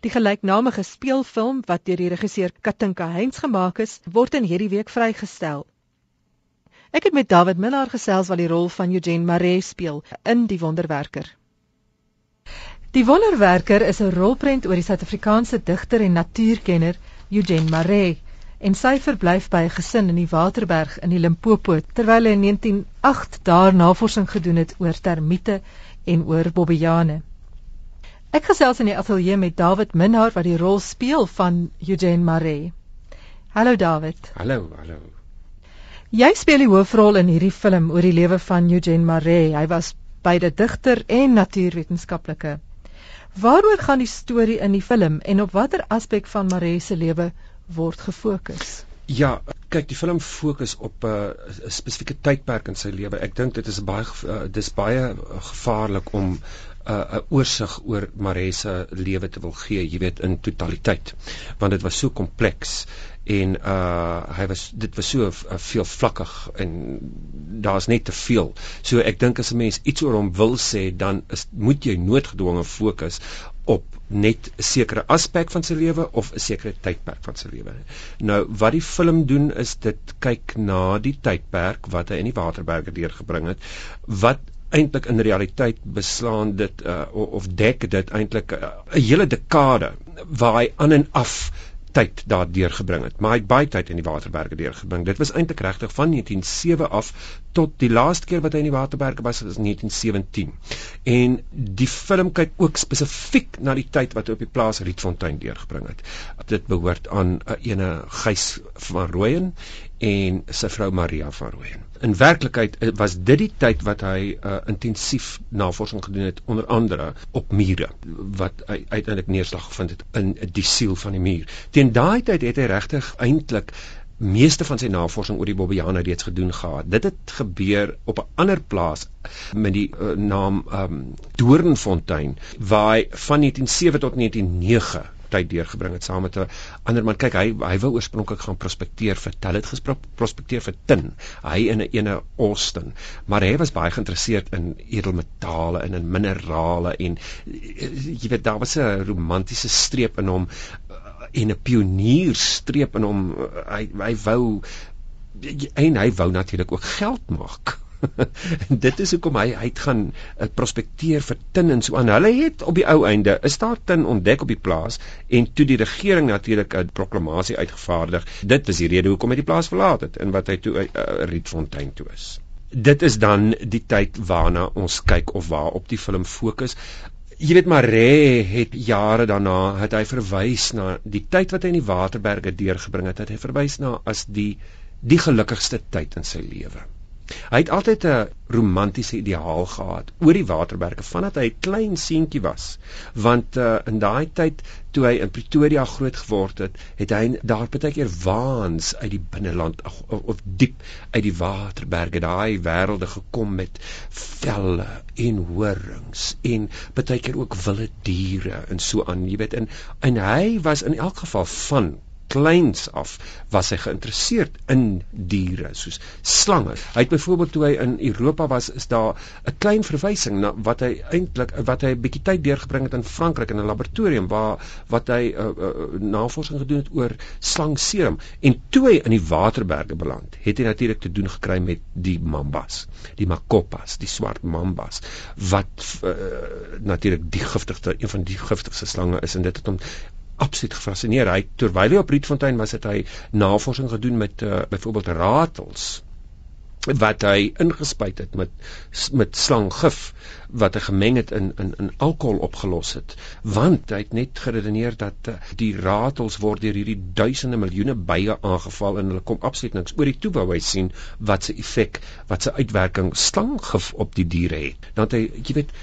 Die gelyknamige speelfilm wat deur die regisseur Katinka Heinz gemaak is, word in hierdie week vrygestel. Ek het met David Miller gesels wat die rol van Eugene Marais speel in Die Wonderwerker. Die Wonderwerker is 'n rolprent oor die Suid-Afrikaanse digter en natuurkenner Eugene Marais en sy verblyf by 'n gesin in die Waterberg in die Limpopo terwyl hy in 1908 daar navorsing gedoen het oor termiete en oor bobbejane. Ek gesels in die ateljee met David Minhart wat die rol speel van Eugene Marais. Hallo David. Hallo, hallo. Jy speel die hoofrol in hierdie film oor die lewe van Eugene Marais. Hy was beide digter en natuurwetenskaplike. Waaroor gaan die storie in die film en op watter aspek van Marais se lewe word gefokus? Ja, kyk, die film fokus op 'n uh, spesifieke tydperk in sy lewe. Ek dink dit is baie uh, dis baie gevaarlik om 'n uh, oorsig oor Marese lewe te wil gee, jy weet in totaliteit, want dit was so kompleks en uh hy was dit was so uh, veelvlakkig en daar's net te veel. So ek dink as 'n mens iets oor hom wil sê, dan is moet jy noodgedwonge fokus op net 'n sekere aspek van sy lewe of 'n sekere tydperk van sy lewe. Nou wat die film doen is dit kyk na die tydperk wat hy in die Waterberge deurgebring het wat eintlik in realiteit beslaan dit uh, of dek dit eintlik uh, 'n uh, hele dekade waar hy aan en af tyd daar deurgebring het. Maar hy het baie tyd in die Waterberge deurgebring. Dit was eintlik regtig van 1907 af tot die laaste keer wat hy in die Waterberge was, was 1917. En die film kyk ook spesifiek na die tyd wat hy op die plaas Rietfontein deurgebring het. Dit behoort aan 'n ene Gys van Rooyen en sy vrou Maria van Rooyen. In werklikheid eh, was dit die tyd wat hy uh, intensief navorsing gedoen het onder andere op mure wat hy uiteindelik neerslag gevind het in die siel van die muur. Teen daai tyd het hy regtig eintlik meeste van sy navorsing oor die Bobbejane reeds gedoen gehad. Dit het gebeur op 'n ander plaas met die uh, naam um, Doornfontein waar hy van 1907 tot 1909 tyd deurgebring het saam met 'n ander man. Kyk, hy hy wou oorspronklik gaan prospekteer vir tel het geprospekteer vir tin. Hy in 'n ene Austin, maar hy was baie geïnteresseerd in edelmetale en in minerale en jy weet daar was 'n romantiese streep in hom en 'n pionierstreep in hom. Hy hy wou en hy wou natuurlik ook geld maak. dit is hoekom hy hy gaan uh, prospekteer vir tin en so aan. Hulle het op die ou einde 'n staat tin ontdek op die plaas en toe die regering natuurlik 'n proklamasie uitgevaardig. Dit is die rede hoekom hy die plaas verlaat het en wat hy toe uh, Rietfontein toe is. Dit is dan die tyd waarna ons kyk of waar op die film fokus. Jy weet maar Re het jare daarna het hy verwys na die tyd wat hy in die Waterberge deurgebring het. Het hy verwys na as die die gelukkigste tyd in sy lewe Hy het altyd 'n romantiese ideaal gehad oor die waterberge vandat hy 'n klein seentjie was. Want uh, in daai tyd toe hy in Pretoria groot geword het, het hy daar baie keer waans uit die binneland of, of diep uit die waterberge daai wêrelde gekom met velle en horings en baie keer ook wilde diere en so aan, jy weet, en en hy was in elk geval van kleins af was hy geïnteresseerd in diere soos slange. Hy het byvoorbeeld toe hy in Europa was, is daar 'n klein verwysing na wat hy eintlik wat hy 'n bietjie tyd deurgebring het in Frankryk in 'n laboratorium waar wat hy uh, uh, navorsing gedoen het oor slangserum en toe hy in die waterberge beland, het hy natuurlik te doen gekry met die mambas, die makopas, die swart mambas wat uh, natuurlik die giftigste een van die giftigste slange is en dit het hom absoluut gefassineer. Hy terwyl hy op Rietfontein was, het hy navorsing gedoen met uh, byvoorbeeld ratels wat hy ingespuit het met met slanggif wat hy gemeng het in in in alkohol opgelos het want hy het net geredeneer dat uh, die ratels word deur hierdie duisende miljoene bye aangeval en hulle kom absoluut niks oor die toe wou hy sien wat se effek wat se uitwerking slanggif op die diere het dan hy jy weet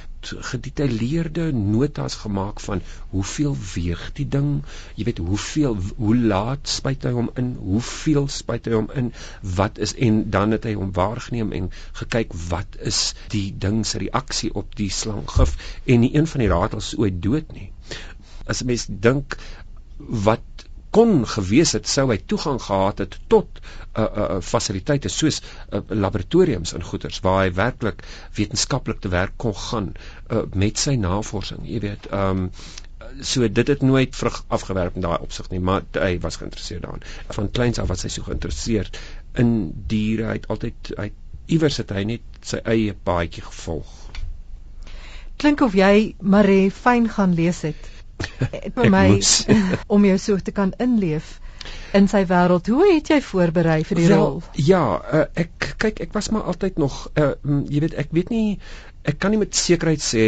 gedetailleerde notas gemaak van hoeveel weeg die ding, jy weet hoeveel hoe laat spuit hy hom in, hoeveel spuit hy hom in, wat is en dan het hy hom waargeneem en gekyk wat is die ding se reaksie op die slanggif en nie een van die ratels ooit dood nie. As 'n mens dink wat kon gewees het sou hy toegang gehad het tot uh, uh, fasiliteite soos uh, laboratoriums en goeders waar hy werklik wetenskaplik te werk kon gaan uh, met sy navorsing jy weet um, so dit het nooit vrug afgewerp in daai opsig nie maar hy was geïnteresseerd daarin. Van kleins af was hy so geïnteresseerd in diere hy het altyd hy iewers het hy net sy eie paadjie gevolg. Klink of jy Marie fyn gaan lees het vir my om jou so te kan inleef in sy wêreld. Hoe het jy voorberei vir die Wel, rol? Ja, uh, ek kyk ek was maar altyd nog uh, jy weet ek weet nie ek kan nie met sekerheid sê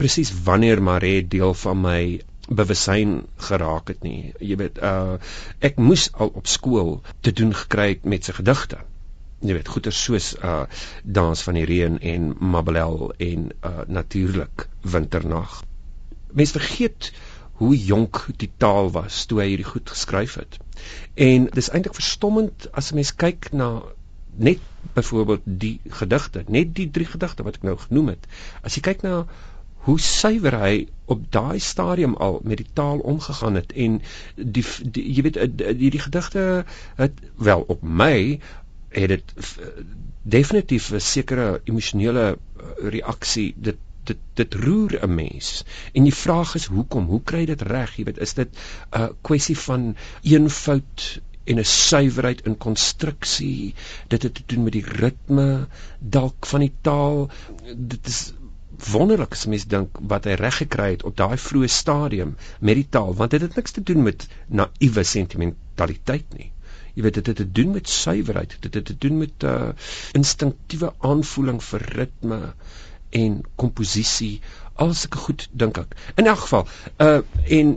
presies wanneer Maree deel van my bewussyn geraak het nie. Jy weet uh ek moes al op skool te doen gekry met sy gedigte. Jy weet goeie soos uh dans van die reën en Mabelel en uh natuurlik winternag mense vergeet hoe jonk die taal was toe hy hierdie goed geskryf het. En dis eintlik verstommend as 'n mens kyk na net byvoorbeeld die gedigte, net die drie gedigte wat ek nou genoem het. As jy kyk na hoe suiwer hy op daai stadium al met die taal omgegaan het en die, die jy weet hierdie gedigte het wel op my het dit definitief 'n sekere emosionele reaksie dit dit dit roer 'n mens. En die vraag is hoekom? Hoe kry dit reg? Jy weet, is dit 'n uh, kwessie van eenvoud en 'n suiwerheid in konstruksie? Dit het te doen met die ritme dalk van die taal. Dit is wonderlik as mens dink wat hy reg gekry het op daai vroeë stadium met die taal, want dit het niks te doen met naïewe sentimentaliteit nie. Jy weet dit het te doen met suiwerheid, dit het te doen met 'n uh, instinktiewe aanvoeling vir ritme en komposisie al sulke goed dink ek. In elk geval, uh en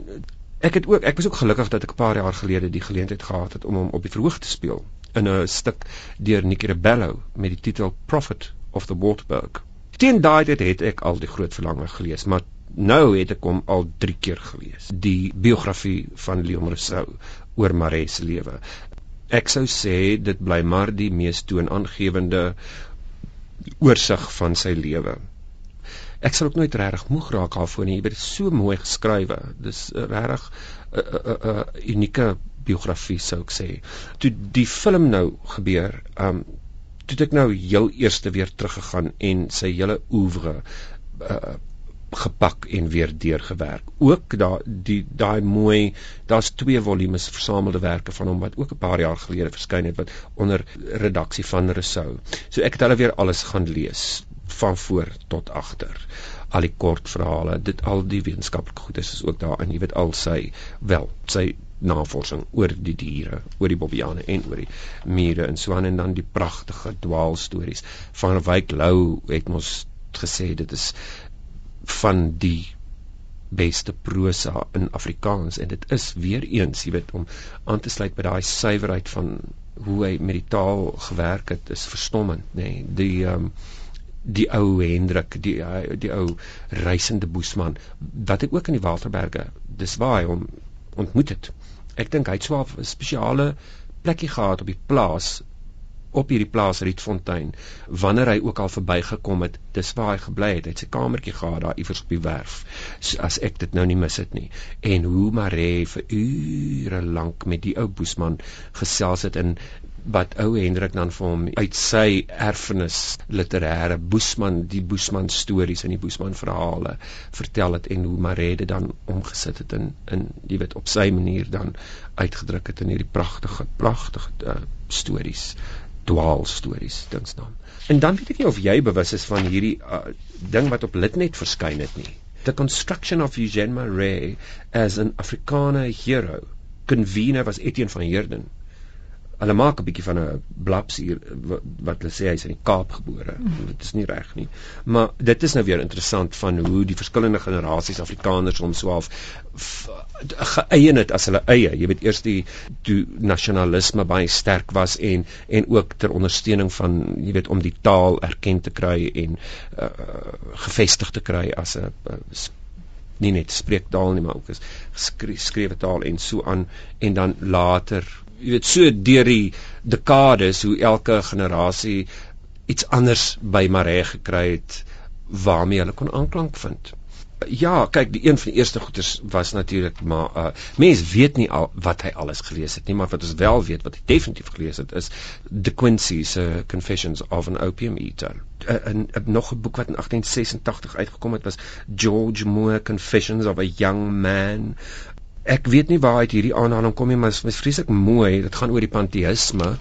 ek het ook ek was ook gelukkig dat ek 'n paar jaar gelede die geleentheid gehad het om hom op die verhoog te speel in 'n stuk deur Nicky Rebello met die titel Prophet of the Waterberg. Teen daai tyd het ek al die groot verlange gelees, maar nou het ek hom al 3 keer gelees. Die biografie van Leon Rousseau oor Marie se lewe. Ek sou sê dit bly maar die mees toonaangewende oorsig van sy lewe. Ek sal ook nooit regtig moeg raak daarvoor nie. Jy is so mooi geskrywe. Dis regtig 'n uh, uh, uh, unieke biografie sou ek sê. Toe die film nou gebeur, um toe ek nou heel eerste weer teruggegaan en sy hele oeuvre uh, gepak en weer deurgewerk. Ook daai die daai mooi, daar's twee volumes versamelde werke van hom wat ook 'n paar jaar gelede verskyn het wat onder redaksie van Rousseau. So ek het hulle weer alles gaan lees van voor tot agter. Al die kort verhale, dit al die wetenskaplike goedes is ook daarin. Jy weet al sy wel, sy navorsing oor die diere, oor die bobiane en oor die mure en aan en dan die pragtige dwaalstories van Wyk Lou het ons gesê dit is van die beste prosa in Afrikaans en dit is weer eens jy weet om aan te sluit by daai suiwerheid van hoe hy met die taal gewerk het is verstommend nê nee. die um, die ou Hendrik die die ou reisende boesman wat ek ook in die Waterberge dis waar hy hom ontmoet het ek dink hy het swaar 'n spesiale plekkie gehad op die plaas op hierdie plaas Rietfontein wanneer hy ook al verbygekom het dis waar hy gebly het. Hy het sy kamertjie gehad daar iewers op die werf so as ek dit nou nie mis het nie. En hoe Mare vir ure lank met die ou boesman gesels het in wat ou Hendrik dan vir hom uit sy erfenis literêre Boesman die Boesman stories en die Boesman verhale vertel het en hoe Marede dan omgesit het in in jy weet op sy manier dan uitgedruk het in hierdie pragtige pragtige uh, stories dwaal stories dingsnaam en dan weet ek nie of jy bewus is van hierdie uh, ding wat op Litnet verskyn het nie. The construction of Eugene Marais as an Afrikaner hero. Convener was Etienne van Heerden hulle maak 'n bietjie van 'n blaps hier wat hulle sê hy's in die Kaap gebore. Mm. Dit is nie reg nie. Maar dit is nou weer interessant van hoe die verskillende generasies Afrikaners hom so half geëien het as hulle eie. Jy weet eers die toe nasionalisme baie sterk was en en ook ter ondersteuning van jy weet om die taal erken te kry en uh, gevestig te kry as 'n nie net spreektaal nie maar ook as geskrewe taal en so aan en dan later jy weet so deur die dekades hoe elke generasie iets anders by Maree gekry het waarmee hulle kon aanklank vind. Ja, kyk, die een van die eerste goeters was natuurlik maar uh mense weet nie al wat hy alles gelees het nie, maar wat ons wel weet wat hy definitief gelees het is De Quincey se uh, Confessions of an Opium Eater. Uh, en uh, nog 'n boek wat in 1886 uitgekom het was George Moore Confessions of a Young Man ek weet nie waar uit hierdie aanhaling kom nie, maar dit is vreeslik mooi. Dit gaan oor die panteïsme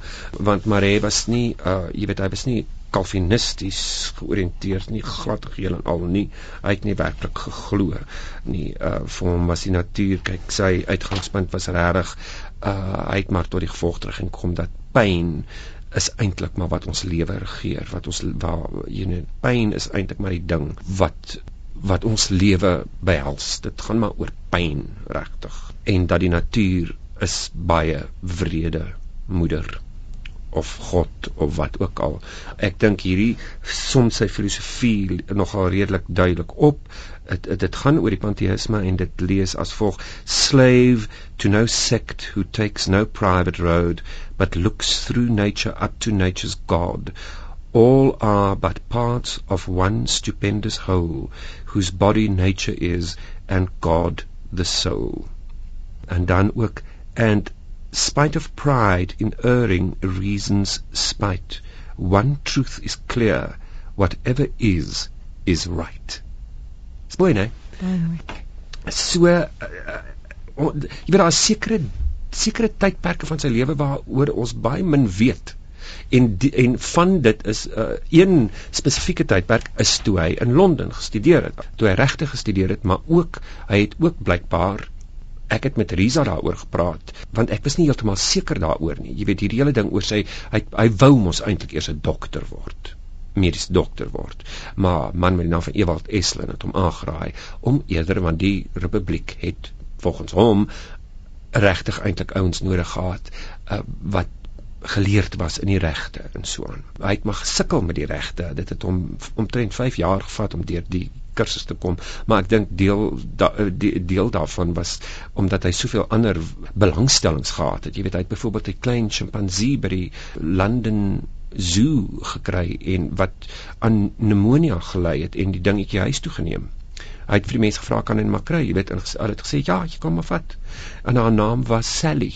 want Mare was nie uh jy weet hy was nie kalvinisties georiënteerd nie, glad geheel en al nie. Hy het nie werklik geglo nie. Uh vir hom was die natuur, kyk, sy uitgangspunt was regtig uh hy het maar tot die gevolg terug en kom dat pyn is eintlik maar wat ons lewe regeer, wat ons waar jy net pyn is eintlik maar die ding wat wat ons lewe behels. Dit gaan maar oor pyn regtig en dat die natuur is baie wrede moeder of God of wat ook al. Ek dink hierdie soms sy filosofie nogal redelik duidelik op. Dit dit gaan oor die panteïsme en dit lees as volg: Slave to no sect who takes no private road but looks through nature up to nature's God all are but parts of one stupendous whole, whose body nature is, and God the soul. And dan ook, and spite of pride in erring reason's spite, one truth is clear, whatever is, is right. Dis mooi, né? So, uh, uh, jy weet daar is sekere sekere tydperke van sy lewe waaroor ons baie min weet en die, en van dit is 'n uh, een spesifieke tydperk is toe hy in Londen gestudeer het. Toe hy regte gestudeer het, maar ook hy het ook blykbaar ek het met Risa daaroor gepraat want ek was nie heeltemal seker daaroor nie. Jy weet hierdie hele ding oor sy hy hy wou mos eintlik eers 'n dokter word mediese dokter word. Maar man met die naam van Ewald Eslin het hom aangeraai om eerder want die republiek het volgens hom regtig eintlik ouens nodig gehad uh, wat geleerd was in die regte en so aan. Hy het maar gesukkel met die regte. Dit het hom omtrent 5 jaar gevat om deur die kursus te kom, maar ek dink deel da, die, deel daarvan was omdat hy soveel ander belangstellings gehad het. Jy weet hy het byvoorbeeld 'n klein sjimpansee by die London Zoo gekry en wat aan pneumonia gelei het en die dingetjie huis toe geneem. Hy het vir die mense gevra kan hy maar kry, jy weet, hy het gesê ja, jy kan maar vat. En haar naam was Sally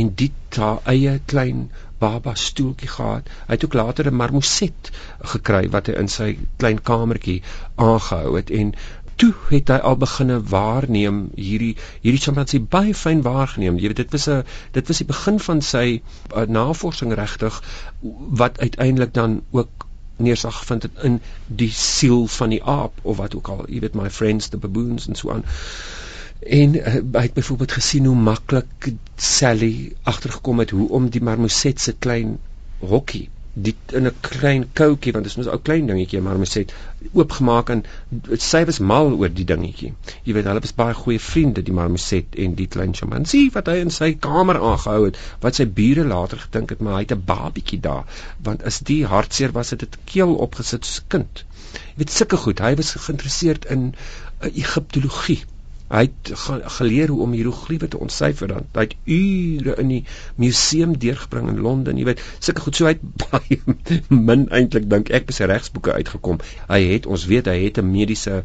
en dit haar eie klein baba stoeltjie gehad. Hy het ook later 'n marmoset gekry wat hy in sy klein kamertjie aangehou het en toe het hy al begine waarneem hierdie hierdie chimpanse baie fyn waargeneem. Jy weet dit was 'n dit was die begin van sy uh, navorsing regtig wat uiteindelik dan ook neersag gevind het in die siel van die aap of wat ook al. Jy weet my friends the baboons en so aan. En uh, hy het byvoorbeeld gesien hoe maklik Sally agtergekom het hoe om die marmoset se klein hokkie die in 'n klein koutjie want dit is mos 'n ou klein dingetjie maar mens sê oopgemaak en sy was mal oor die dingetjie. Jy weet hulle was baie goeie vriende die marmoset en die klein chimpansie wat hy in sy kamer aangehou het wat sy bure later gedink het maar hy het 'n babietjie daar want as die hartseer was het dit keel opgesit soos kind. Jy weet sulke goed. Hy was geïnteresseerd in uh, Egiptologie. Hy het geleer hoe om hieroglife te ontsyfer dan. Hy het ure in die museum deurgebring in Londen, jy weet, sulke goed so hy het baie min eintlik dink ek by sy regsboeke uitgekom. Hy het ons weet hy het 'n mediese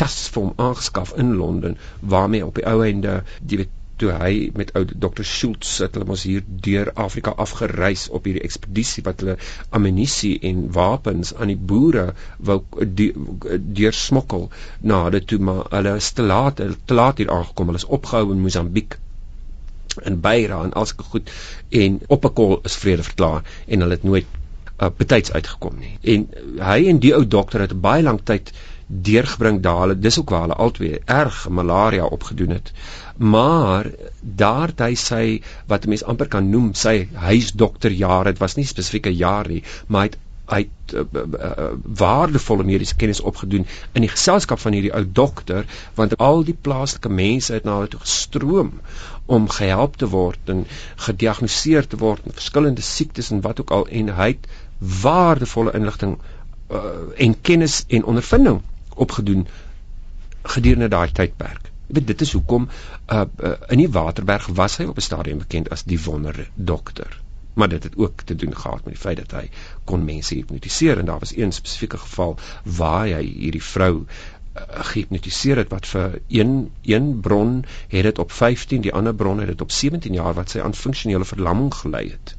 tas vir hom aangeskaf in Londen waarmee op die ou einde, jy weet, toe hy met ou Dr Schultz het hulle mos hier deur Afrika afgereis op hierdie ekspedisie wat hulle ammunisie en wapens aan die boere wou deur smokkel na dit toe maar hulle is te laat te laat hier aangekom. Hulle is opgehou in Mosambiek in Beira en alske goed. En op 'n kol is vrede verklaar en hulle het nooit uh, betyds uitgekom nie. En hy en die ou dokter het baie lank tyd deurgebring daar hulle dis ook waar hulle albei erg malaria opgedoen het. Maar daar het hy sy wat 'n mens amper kan noem sy huisdokterjare dit was nie spesifieke jaar nie maar hy het hy het uh, uh, waardevolle mediese kennis opgedoen in die geselskap van hierdie ou dokter want al die plaaslike mense het na hulle toe gestroom om gehelp te word en gediagnoseer te word met verskillende siektes en wat ook al en hy het waardevolle inligting uh, en kennis en ondervinding opgedoen gedurende daai tydperk Jy weet dit is hoekom uh, uh in die Waterberg was hy op 'n stadium bekend as die wonder dokter. Maar dit het ook te doen gehad met die feit dat hy kon mense hipnotiseer en daar was een spesifieke geval waar hy hierdie vrou uh, gehipnotiseer het wat vir een een bron het dit op 15 die ander bron het dit op 17 jaar wat sy aan funksionele verlamming gelei het.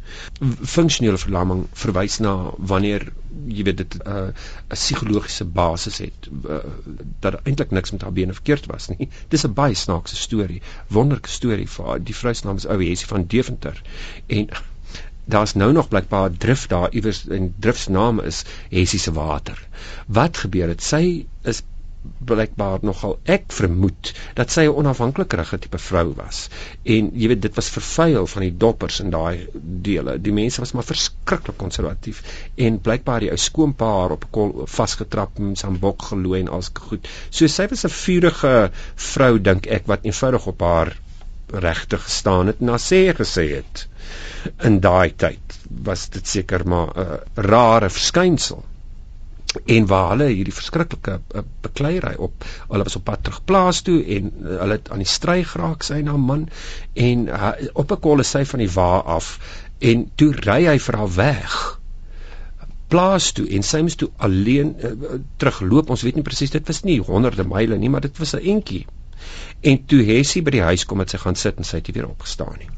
Funksionele verlamming verwys na wanneer jy weet dit 'n uh, psigologiese basis het uh, dat eintlik niks met haar bene verkeerd was nie. Dis 'n baie snaakse storie, wonderlike storie vir die vrou se naam is Ouesie van Deventer en daar's nou nog blykbaar drif daar iewers en drif se naam is Hessie se water. Wat gebeur het? Sy is blykbaar nogal ek vermoed dat sy 'n onafhanklikerige tipe vrou was. En jy weet dit was vervuil van die doppers in daai dele. Die mense was maar verskriklik konservatief en blykbaar die ou skoonpa haar op 'n kol vasgetrap en sambok gelooi en alske goed. So sy was 'n vurige vrou dink ek wat eenvoudig op haar regte gestaan het en haar sê gesê het. In daai tyd was dit seker maar 'n rare verskynsel en waar hulle hierdie verskriklike uh, bekleierery op hulle was op pad terug plaas toe en uh, hulle het aan die stry geraak sy na man. En uh, op 'n kol is sy van die wa af. En toe ry hy vir haar weg plaas toe. En sy moes toe alleen uh, terugloop. Ons weet nie presies dit was nie honderde myle nie maar dit was 'n entjie. En toe Hessie by die huis kom het sy gaan sit en sy het weer opgestaan nie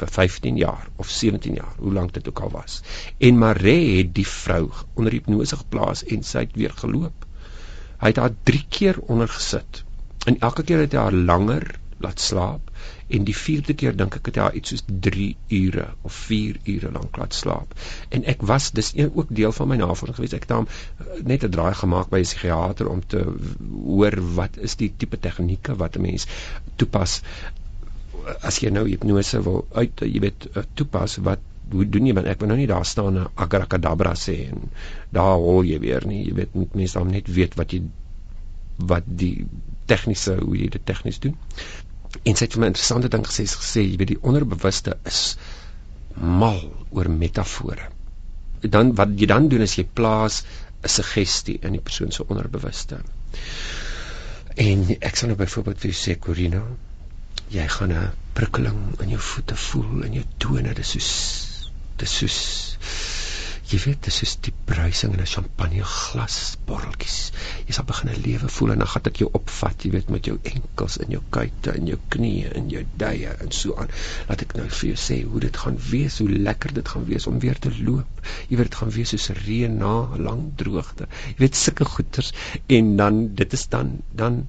vir 15 jaar of 17 jaar, hoe lank dit ook al was. En Maree het die vrou onder hipnose geplaas en sy het weer geloop. Hy het haar 3 keer onder gesit. En elke keer het hy haar langer laat slaap en die vierde keer dink ek het hy haar iets soos 3 ure of 4 ure lank laat slaap. En ek was dis een ook deel van my navorsing geweest. Ek het dan eh, net 'n draai gemaak by 'n psigiater om te hoor wat is die tipe tegnieke wat 'n mens toepas as jy nou hipnose wil uit jy weet eh, toepas wat hoe doen jy? Want ek wil nou nie daar staan 'n abracadabra sê en daar hol jy weer nie. Jy weet moet mense dan net weet wat jy wat die tegniese hoe jy dit tegnies doen. En sy het vir my interessante ding gesê gesê jy weet die onderbewuste is mal oor metafore. Dan wat jy dan doen is jy plaas 'n suggestie in die persoon se onderbewuste. En ek sal nou byvoorbeeld vir sê Corina jy gaan 'n prikkeling in jou voete voel in jou tone dis soos dis soos jy weet dis soos die bruising in 'n champagne glas borreltjies. Jy sal begin 'n lewe voel en dan gaan dit jou opvat jy weet met jou enkels en jou kuite en jou knieë en jou duie en so aan. Laat ek nou vir jou sê hoe dit gaan wees hoe lekker dit gaan wees om weer te loop. Jy weet dit gaan wees soos reën na 'n lang droogte. Jy weet sulke goeters en dan dit is dan dan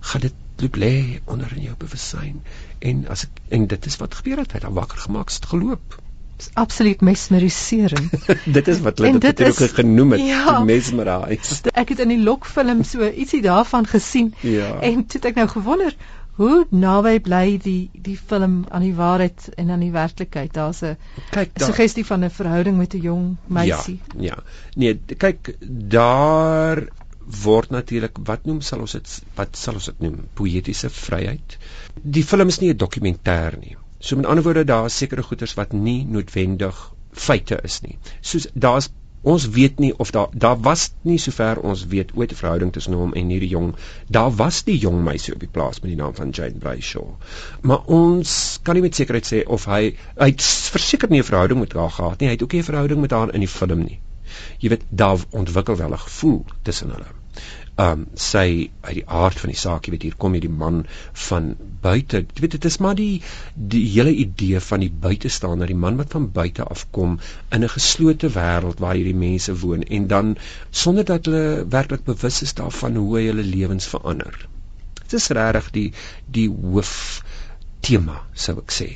gaan dit loop lê onder in jou bewussyn en as ek en dit is wat gebeur het hy het wakker gemaak het geloop is absoluut mesmeriserend dit is wat hulle dit ook genoem het ja, mesmerize ek het in die lokfilm so ietsie daarvan gesien ja. en toe het ek nou gewonder Hoe naby bly die die film aan die waarheid en aan die werklikheid? Daar's 'n kyk da suggestie van 'n verhouding met 'n jong meisie. Ja, ja. Nee, kyk daar word natuurlik wat noem sal ons dit wat sal ons dit noem poëtiese vryheid. Die film is nie 'n dokumentêr nie. So met ander woorde daar is sekere goeters wat nie noodwendig feite is nie. Soos daar's ons weet nie of daar daar was nie sover ons weet ooit 'n verhouding tussen hom en hierdie jong daar was die jong meisie op die plaas met die naam van Jane Brayshaw maar ons kan nie met sekerheid sê of hy hy verseker nie 'n verhouding met haar gehad nie hy het ook nie 'n verhouding met haar in die film nie jy weet daar ontwikkel wel 'n gevoel tussen hulle um sy uit die aard van die saak, jy weet hier kom hierdie man van buite. Jy weet dit is maar die die hele idee van die buitestander, die man wat van buite af kom in 'n geslote wêreld waar hierdie mense woon en dan sonder dat hulle werklik bewus is daarvan hoe hulle lewens verander. Dit is regtig die die hoof tema sou ek sê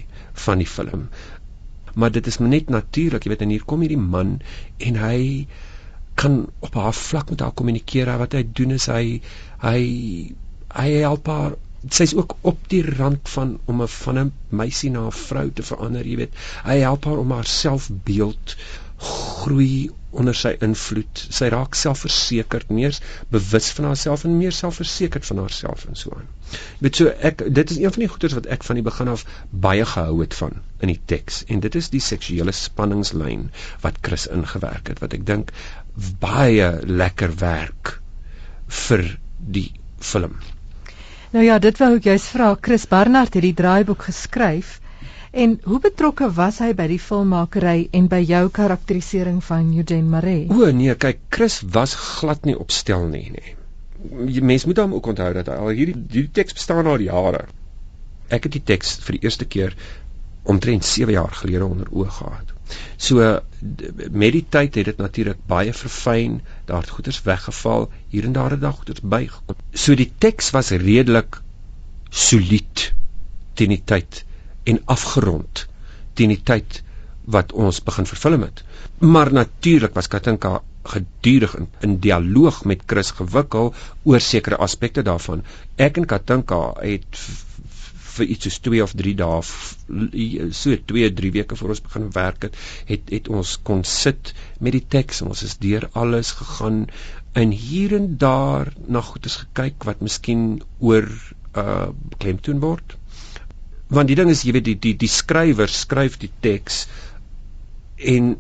van die film. Maar dit is net natuurlik, jy weet en hier kom hierdie man en hy kan op haar vlak met haar kommunikeer. Wat hy doen is hy hy hy help haar sy's ook op die rand van om 'n van 'n meisie na 'n vrou te verander, jy weet. Hy help haar om haar selfbeeld groei onder sy invloed. Sy raak selfversekerd, meer bewus van haarself en meer selfversekerd van haarself en so aan. Jy weet so ek dit is een van die goeters wat ek van die begin af baie gehou het van in die teks en dit is die seksuele spanningslyn wat Chris ingewerk het wat ek dink baie lekker werk vir die film. Nou ja, dit wou ek juist vra. Chris Barnard het die draaiboek geskryf. En hoe betrokke was hy by die filmmakery en by jou karakterisering van Eugene Maree? O nee, kyk, Chris was glad nie opstel nie, nê. Mense moet hom ook onthou dat hy al hierdie hierdie teks bestaan al jare. Ek het die teks vir die eerste keer omtrent 7 jaar gelede onder oë gehad. So met die tyd het dit natuurlik baie verfyn, daar het goeders weggeval, hier en daar het daar goeders bygekom. So die teks was redelik solied teen die tyd en afgerond teen die tyd wat ons begin vervilm het. Maar natuurlik was Katinka gedurig in, in dialoog met Chris gewikkel oor sekere aspekte daarvan. Ek en Katinka het vir iets soos 2 of 3 dae so 2 3 weke voor ons begin werk het het het ons kon sit met die teks ons is deur alles gegaan en hier en daar na goedes gekyk wat miskien oor uh klemtoon word. Want die ding is jy weet die die die skrywer skryf die teks en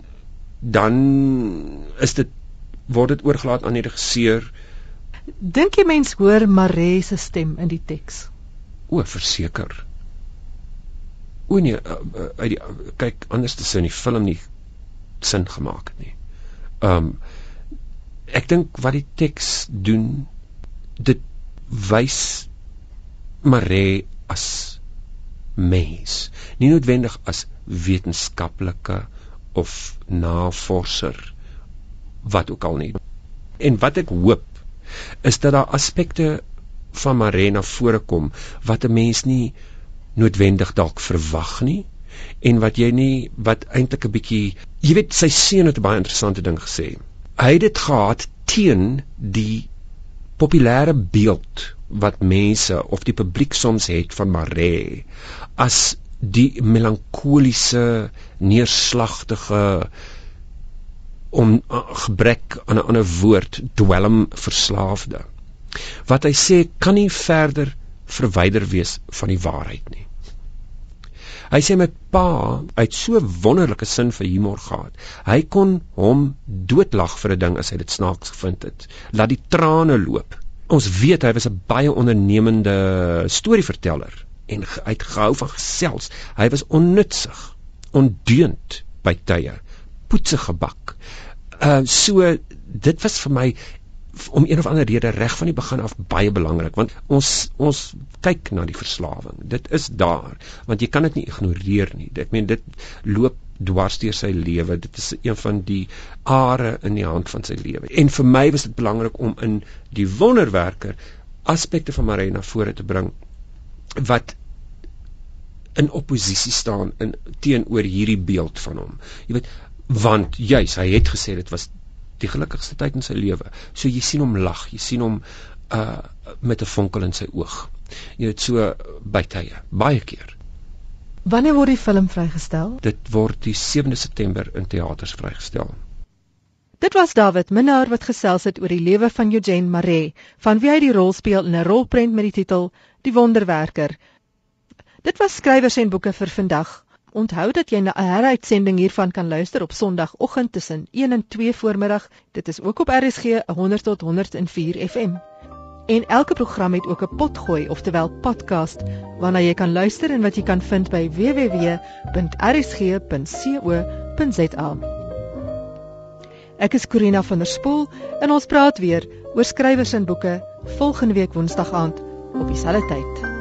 dan is dit word dit oorgelaat aan die regisseur. Dink jy mens hoor Maree se stem in die teks O, verseker. O nee, uh, uh, uit die kyk anders te sien die film nie sin gemaak het nie. Um ek dink wat die teks doen dit wys Maree as mens, nie noodwendig as wetenskaplike of navorser wat ook al nie. En wat ek hoop is dat daar aspekte van Marena voorkom wat 'n mens nie noodwendig dalk verwag nie en wat jy nie wat eintlik 'n bietjie jy weet sy seun het 'n baie interessante ding gesê. Hy het dit gehad teen die populêre beeld wat mense of die publiek soms het van Maree as die melankoliese neerslagtige om gebrek aan 'n ander woord dwelm verslaafde wat hy sê kan nie verder verwyder wees van die waarheid nie. Hy sê met pa uit so wonderlike sin vir humor gehad. Hy kon hom doodlag vir 'n ding as hy dit snaaks gevind het. Laat die trane loop. Ons weet hy was 'n baie ondernemende storieverteller en hy het gehou van gesels. Hy was onnutsig, ondeund by tye, poetsige bak. Uh so dit was vir my om een of ander rede reg van die begin af baie belangrik want ons ons kyk na die verslawing. Dit is daar want jy kan dit nie ignoreer nie. Ek meen dit loop dwars deur sy lewe. Dit is een van die are in die hand van sy lewe. En vir my was dit belangrik om in die wonderwerker aspekte van Marina vore te bring wat in oppositie staan in teenoor hierdie beeld van hom. Jy weet want juis hy het gesê dit was die gelukkigste tyd in sy lewe. So jy sien hom lag, jy sien hom uh met 'n vonkel in sy oog. Jy weet so by tye, baie keer. Wanneer word die film vrygestel? Dit word die 7de September in teaters vrygestel. Dit was David Minnar wat gesels het oor die lewe van Eugene Maree, van wie hy die rol speel in 'n rolprent met die titel Die Wonderwerker. Dit was skrywers en boeke vir vandag. Onthou dat jy 'n heruitsending hiervan kan luister op Sondagoggend tussen 1 en 2 voormiddag. Dit is ook op RSG 100 tot 104 FM. En elke program het ook 'n potgooi, oftewel podcast, waarna jy kan luister en wat jy kan vind by www.rsg.co.za. Ek is Corina van der Spool en ons praat weer oor skrywers en boeke volgende week Woensdag aand op dieselfde tyd.